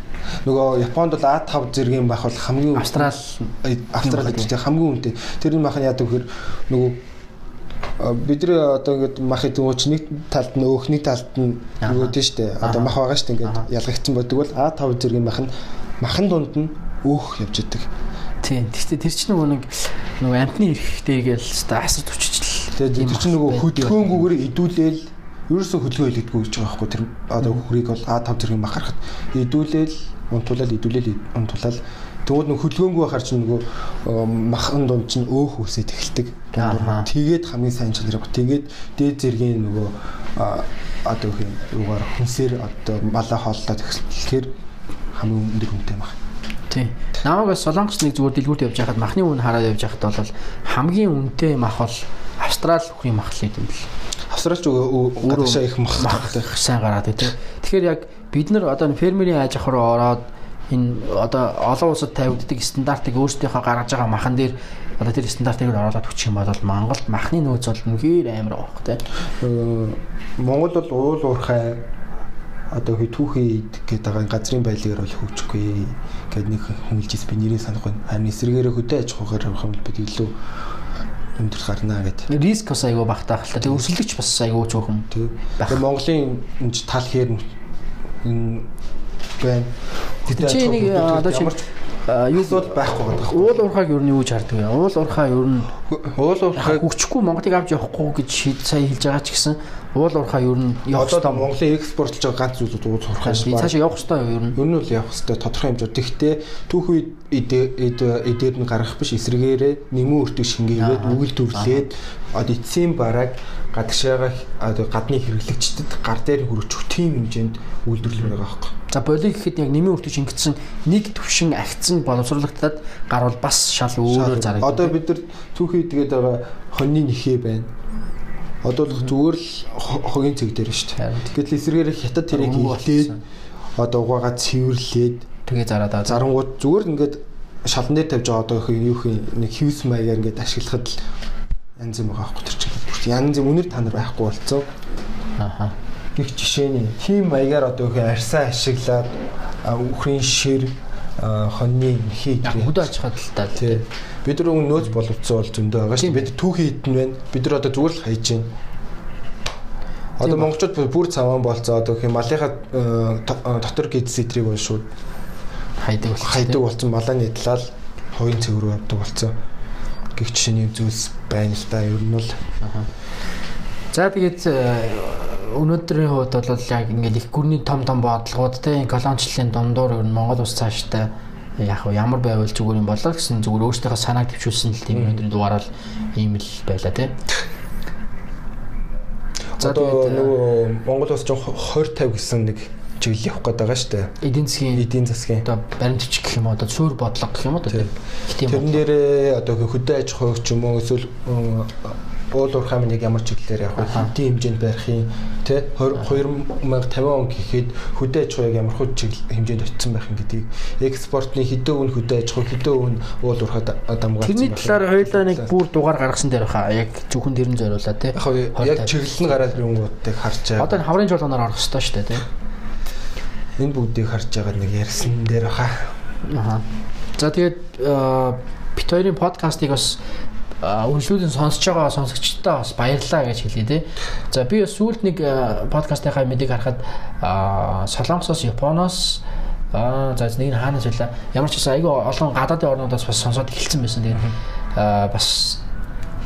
нөгөө Японд бол А5 зэргийн мах бол хамгийн Австрал Австрал гэдэг хамгийн үнэтэй. Тэр мах нь яадаг вөхөр нөгөө бидний одоо ингээд мах идэгөөч нэг талд нь өөх нэг талд нь нөгөө тийм штэ? Одоо мах байгаа штэ ингээд ялгагдсан байдаг бол А5 зэргийн мах нь махан дунд нь өөх явж идэг. Тийм. Гэхдээ тэр чинь нөгөө нэг нөгөө амтны эрэхтэй гээл асар төвччихл. Тэгээд тэр чинь нөгөө хөдөлгөөнгүйгээр идүүлээл ерөөсөө хөдөлгөөн хийлэгдэггүй гэж байгаа байхгүй. Тэр одоо хөрийг бол А5 зэргийн мах харахад идүүлээл унтуулаад идүүлээл унтуулаад тэгвэл нөх хөдөлгөөнгүй байхаар чинь нөгөө махан дунд чинь өөх үсээд эхэлдэг. Тэгээд хамгийн сайн чанар яг тэгээд дээд зэргийн нөгөө одоо юу юугаар хүнсээр одоо малаа хооллоод эхлэхээр хамгийн өндөр үнэтэй мах. Тийм. Намайг бас солонгос нэг зүгээр дэлгүүрт явж байхад махны үн хараад явж байхад бол хамгийн үнэтэй мах бол австрал үхрийн мах л юм бэл австралч өөрөө их мах сайн гараад тий. Тэгэхээр яг бид нар одоо фермерийн аж ахуй руу ороод энэ одоо олон улсад тавигддаг стандартыг өөрсдийнхөө гаргаж байгаа махан дээр одоо тэр стандартыг оруулаад хүчих юм бол Монголд махны нөөц бол үнэхээр амар хөх тий. Монгол бол уул уурхай одоо хий түүхий гэдэг байгаа газрын байлгаар бол хөгжихгүй гэдэг нэг хүмүүлжээс би нэрээ санахгүй. Харин эсрэгээрээ хөдөө аж ахуйгаар явах юм бид илүү өндөр гарнаа гэдэг. Риск бас айгүй багтаах л та. Тэгээ өрсөлдөгч бас айгүй жоохом. Тэгээ Монголын энэ тал хээр энэ байна. Чи нэг одоо чи юу бол байхгүй байгаа. Уул нь юу гэж хардаг вэ? Уул уурхай ер нь уул уурхай хүчгүй Монголыг авч явахгүй гэж сая хэлж байгаа ч гэсэн уул уурхай ер нь явах хэрэгтэй. Монголын экспортлж байгаа ганц зүйлүүд уул уурхай шүү. Цаашаа явах хэрэгтэй ер нь. Ер нь бол явах хэрэгтэй тодорхой хэмжээ. Тэгтээ түүхүй эдээр нь гарах биш эсрэгээрээ нэмэн өртөг шингээгээд үгэл төрлээд од эцсийн бараг гадагшаага гадны хэрэглэгчдэд гар дээр хүрчих тийм хэмжээнд үйлдвэрлэл байгаа байхгүй. За боли гэхэд яг нэмийн өртөж ингэсэн нэг төвшин агцсан боловсруулагдаад гар бол бас шал өөрөөр зарагдав. Одоо бид нар түүхий тэгээд байгаа хоньны нэхээ байна. Одоо л зүгээр л хогийн цэг дээр шүү дээ. Гэтэл эсрэгээр хятад тэрийг хилээд одоо угаагаа цэвэрлээд тэгээ зараад аа. Зарангууд зүгээр ингээд шалан дээр тавьж байгаа одоо юу хин нэг хьюс маягаар ингээд ашиглахад л янз юм байгаа байхгүй тэр чинь. Янз юм үнэр та нар байхгүй болцоо. Аха. Нэг жишээний тийм маягаар одоо их арьсаа ашиглаад үхрийн шир хоньны хий хөдөө аж ахуйдалтай тий. бид нар нөөц боловцсон бол зөндөө байгаа шүү бид түүхий хитэн байна. Бид нар одоо зүгээр л хайж байна. Одоо монголчууд бүр цаван болцоо. Одоо их малынхаа дотор гид сэтрийг шууд хайдаг хайдаг болсон малааны талаар хоёрын цэвэр рүү явдаг гэх жишээний зүйлс байна л да ер нь бол За тэгээд өнөөдрийн хувьд бол яг ингээд их гүрний том том бодлогууд те колончлалын дундуур ер нь Монгол улс цааштай яг ямар байвал зүгээр юм болоо гэсэн зүгээр өөрсдийнхөө санааг төвшүүлсэн л тийм өнөөдрийн дугаараа л ийм л байла те. За одоо нөгөө Монгол улс жоо 20 50 гэсэн нэг чиглэл явах гээд байгаа шүү дээ. Эдийн засгийн Эдийн засгийн одоо баримтч гэх юм уу одоо суур бодлого гэх юм уу одоо тийм Тэрэн дээрээ одоо хөдөө аж ахуйг ч юм уу эсвэл уул уурхай минь яг ямар чиглэлээр явах вэ? Хэдийн хэмжээнд барих юм тий 2050 он гэхэд хөдөө аж ахуйг ямар хөө чиглэл хэмжээнд очсон байх юм гэдгийг экспортны хэдэн өвн хөдөө аж ахуй хэдэн өвн уул уурхай дамгаалсан. Тэрний талаар хоёулаа нэг бүр дугаар гаргасан дээр баха яг зөвхөн тэрэн зориулаа тий. яг чиглэл нь гараад ирэнгүүтийг харж байгаа. Одоо хаврын жолооноор орох хэрэгтэй шүү дээ тий. Энэ бүгдийг харж байгаа нэг ярьсан дээр баха. Аха. За тэгээд бит хоёрын подкастыг бас үргэлжлүүлэн сонсож байгаа сонсогчдоо бас баярлалаа гэж хэлье те. За би бас сүүлд нэг подкастынхаа мэдээг харахад Солонгосоос, Японоос аа за нэг нь хаанаас байлаа. Ямар ч байсан айгүй олон гадаадын орнуудаас бас сонсоод эхэлсэн байсан. Тэгээд бас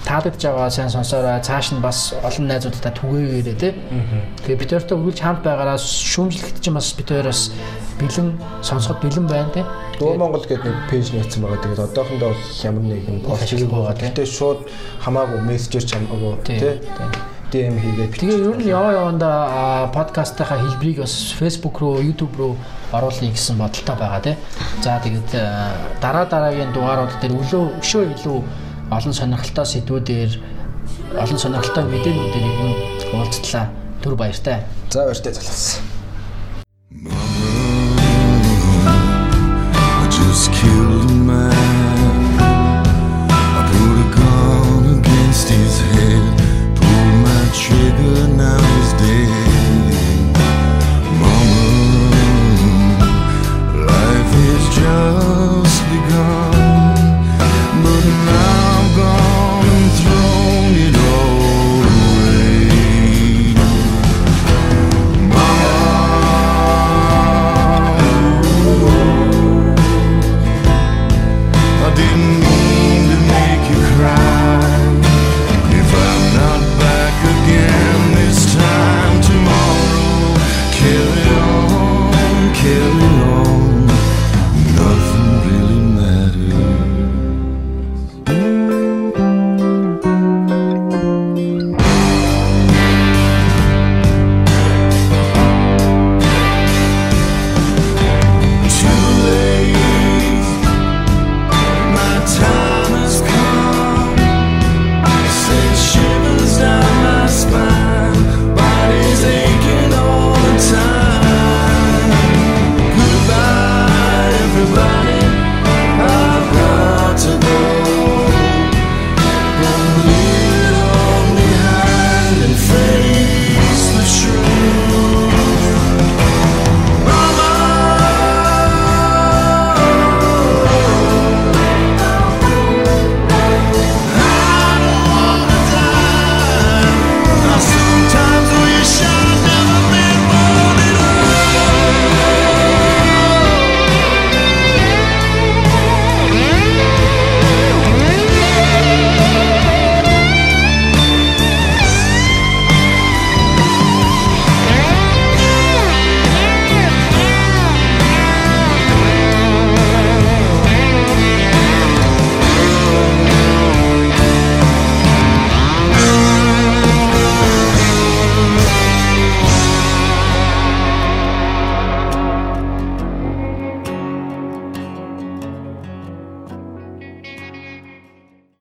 таалагдж байгаа сайн сонсоорой. Цааш нь бас олон найзуудтай түгээгээрээ те. Тэгээ бид хоёртой үргэлж хамт байгаараа шүүмжлэхэд чинь бас бид хоёроос бэлэн сонсоход бэлэн байна те. Дуу Монгол гэдэг нэг пэйж нээсэн байгаа. Тэгээд одоохондоо бол ямар нэгэн пост хийх байгаа. Гэтэ шууд хамаагүй мессежээр ч хамаагүй тий. DM хийгээд Тэгээ ер нь яваа явандаа подкастынхаа хэлбэрийг бас Facebook руу, YouTube руу оруулъя гэсэн бодолтой байгаа тий. За тэгээд дараа дараагийн дугаарууд дээр өлөө өшөө илүү олон сонирхолтой сэдвүүдээр олон сонирхолтой мэдээнүүдээр юм уулзтлаа. Түр баяртай. За баяртай залгасан. Just killed a man. I put a gun against his head. Pulled my trigger, now he's dead. Mama, life is just.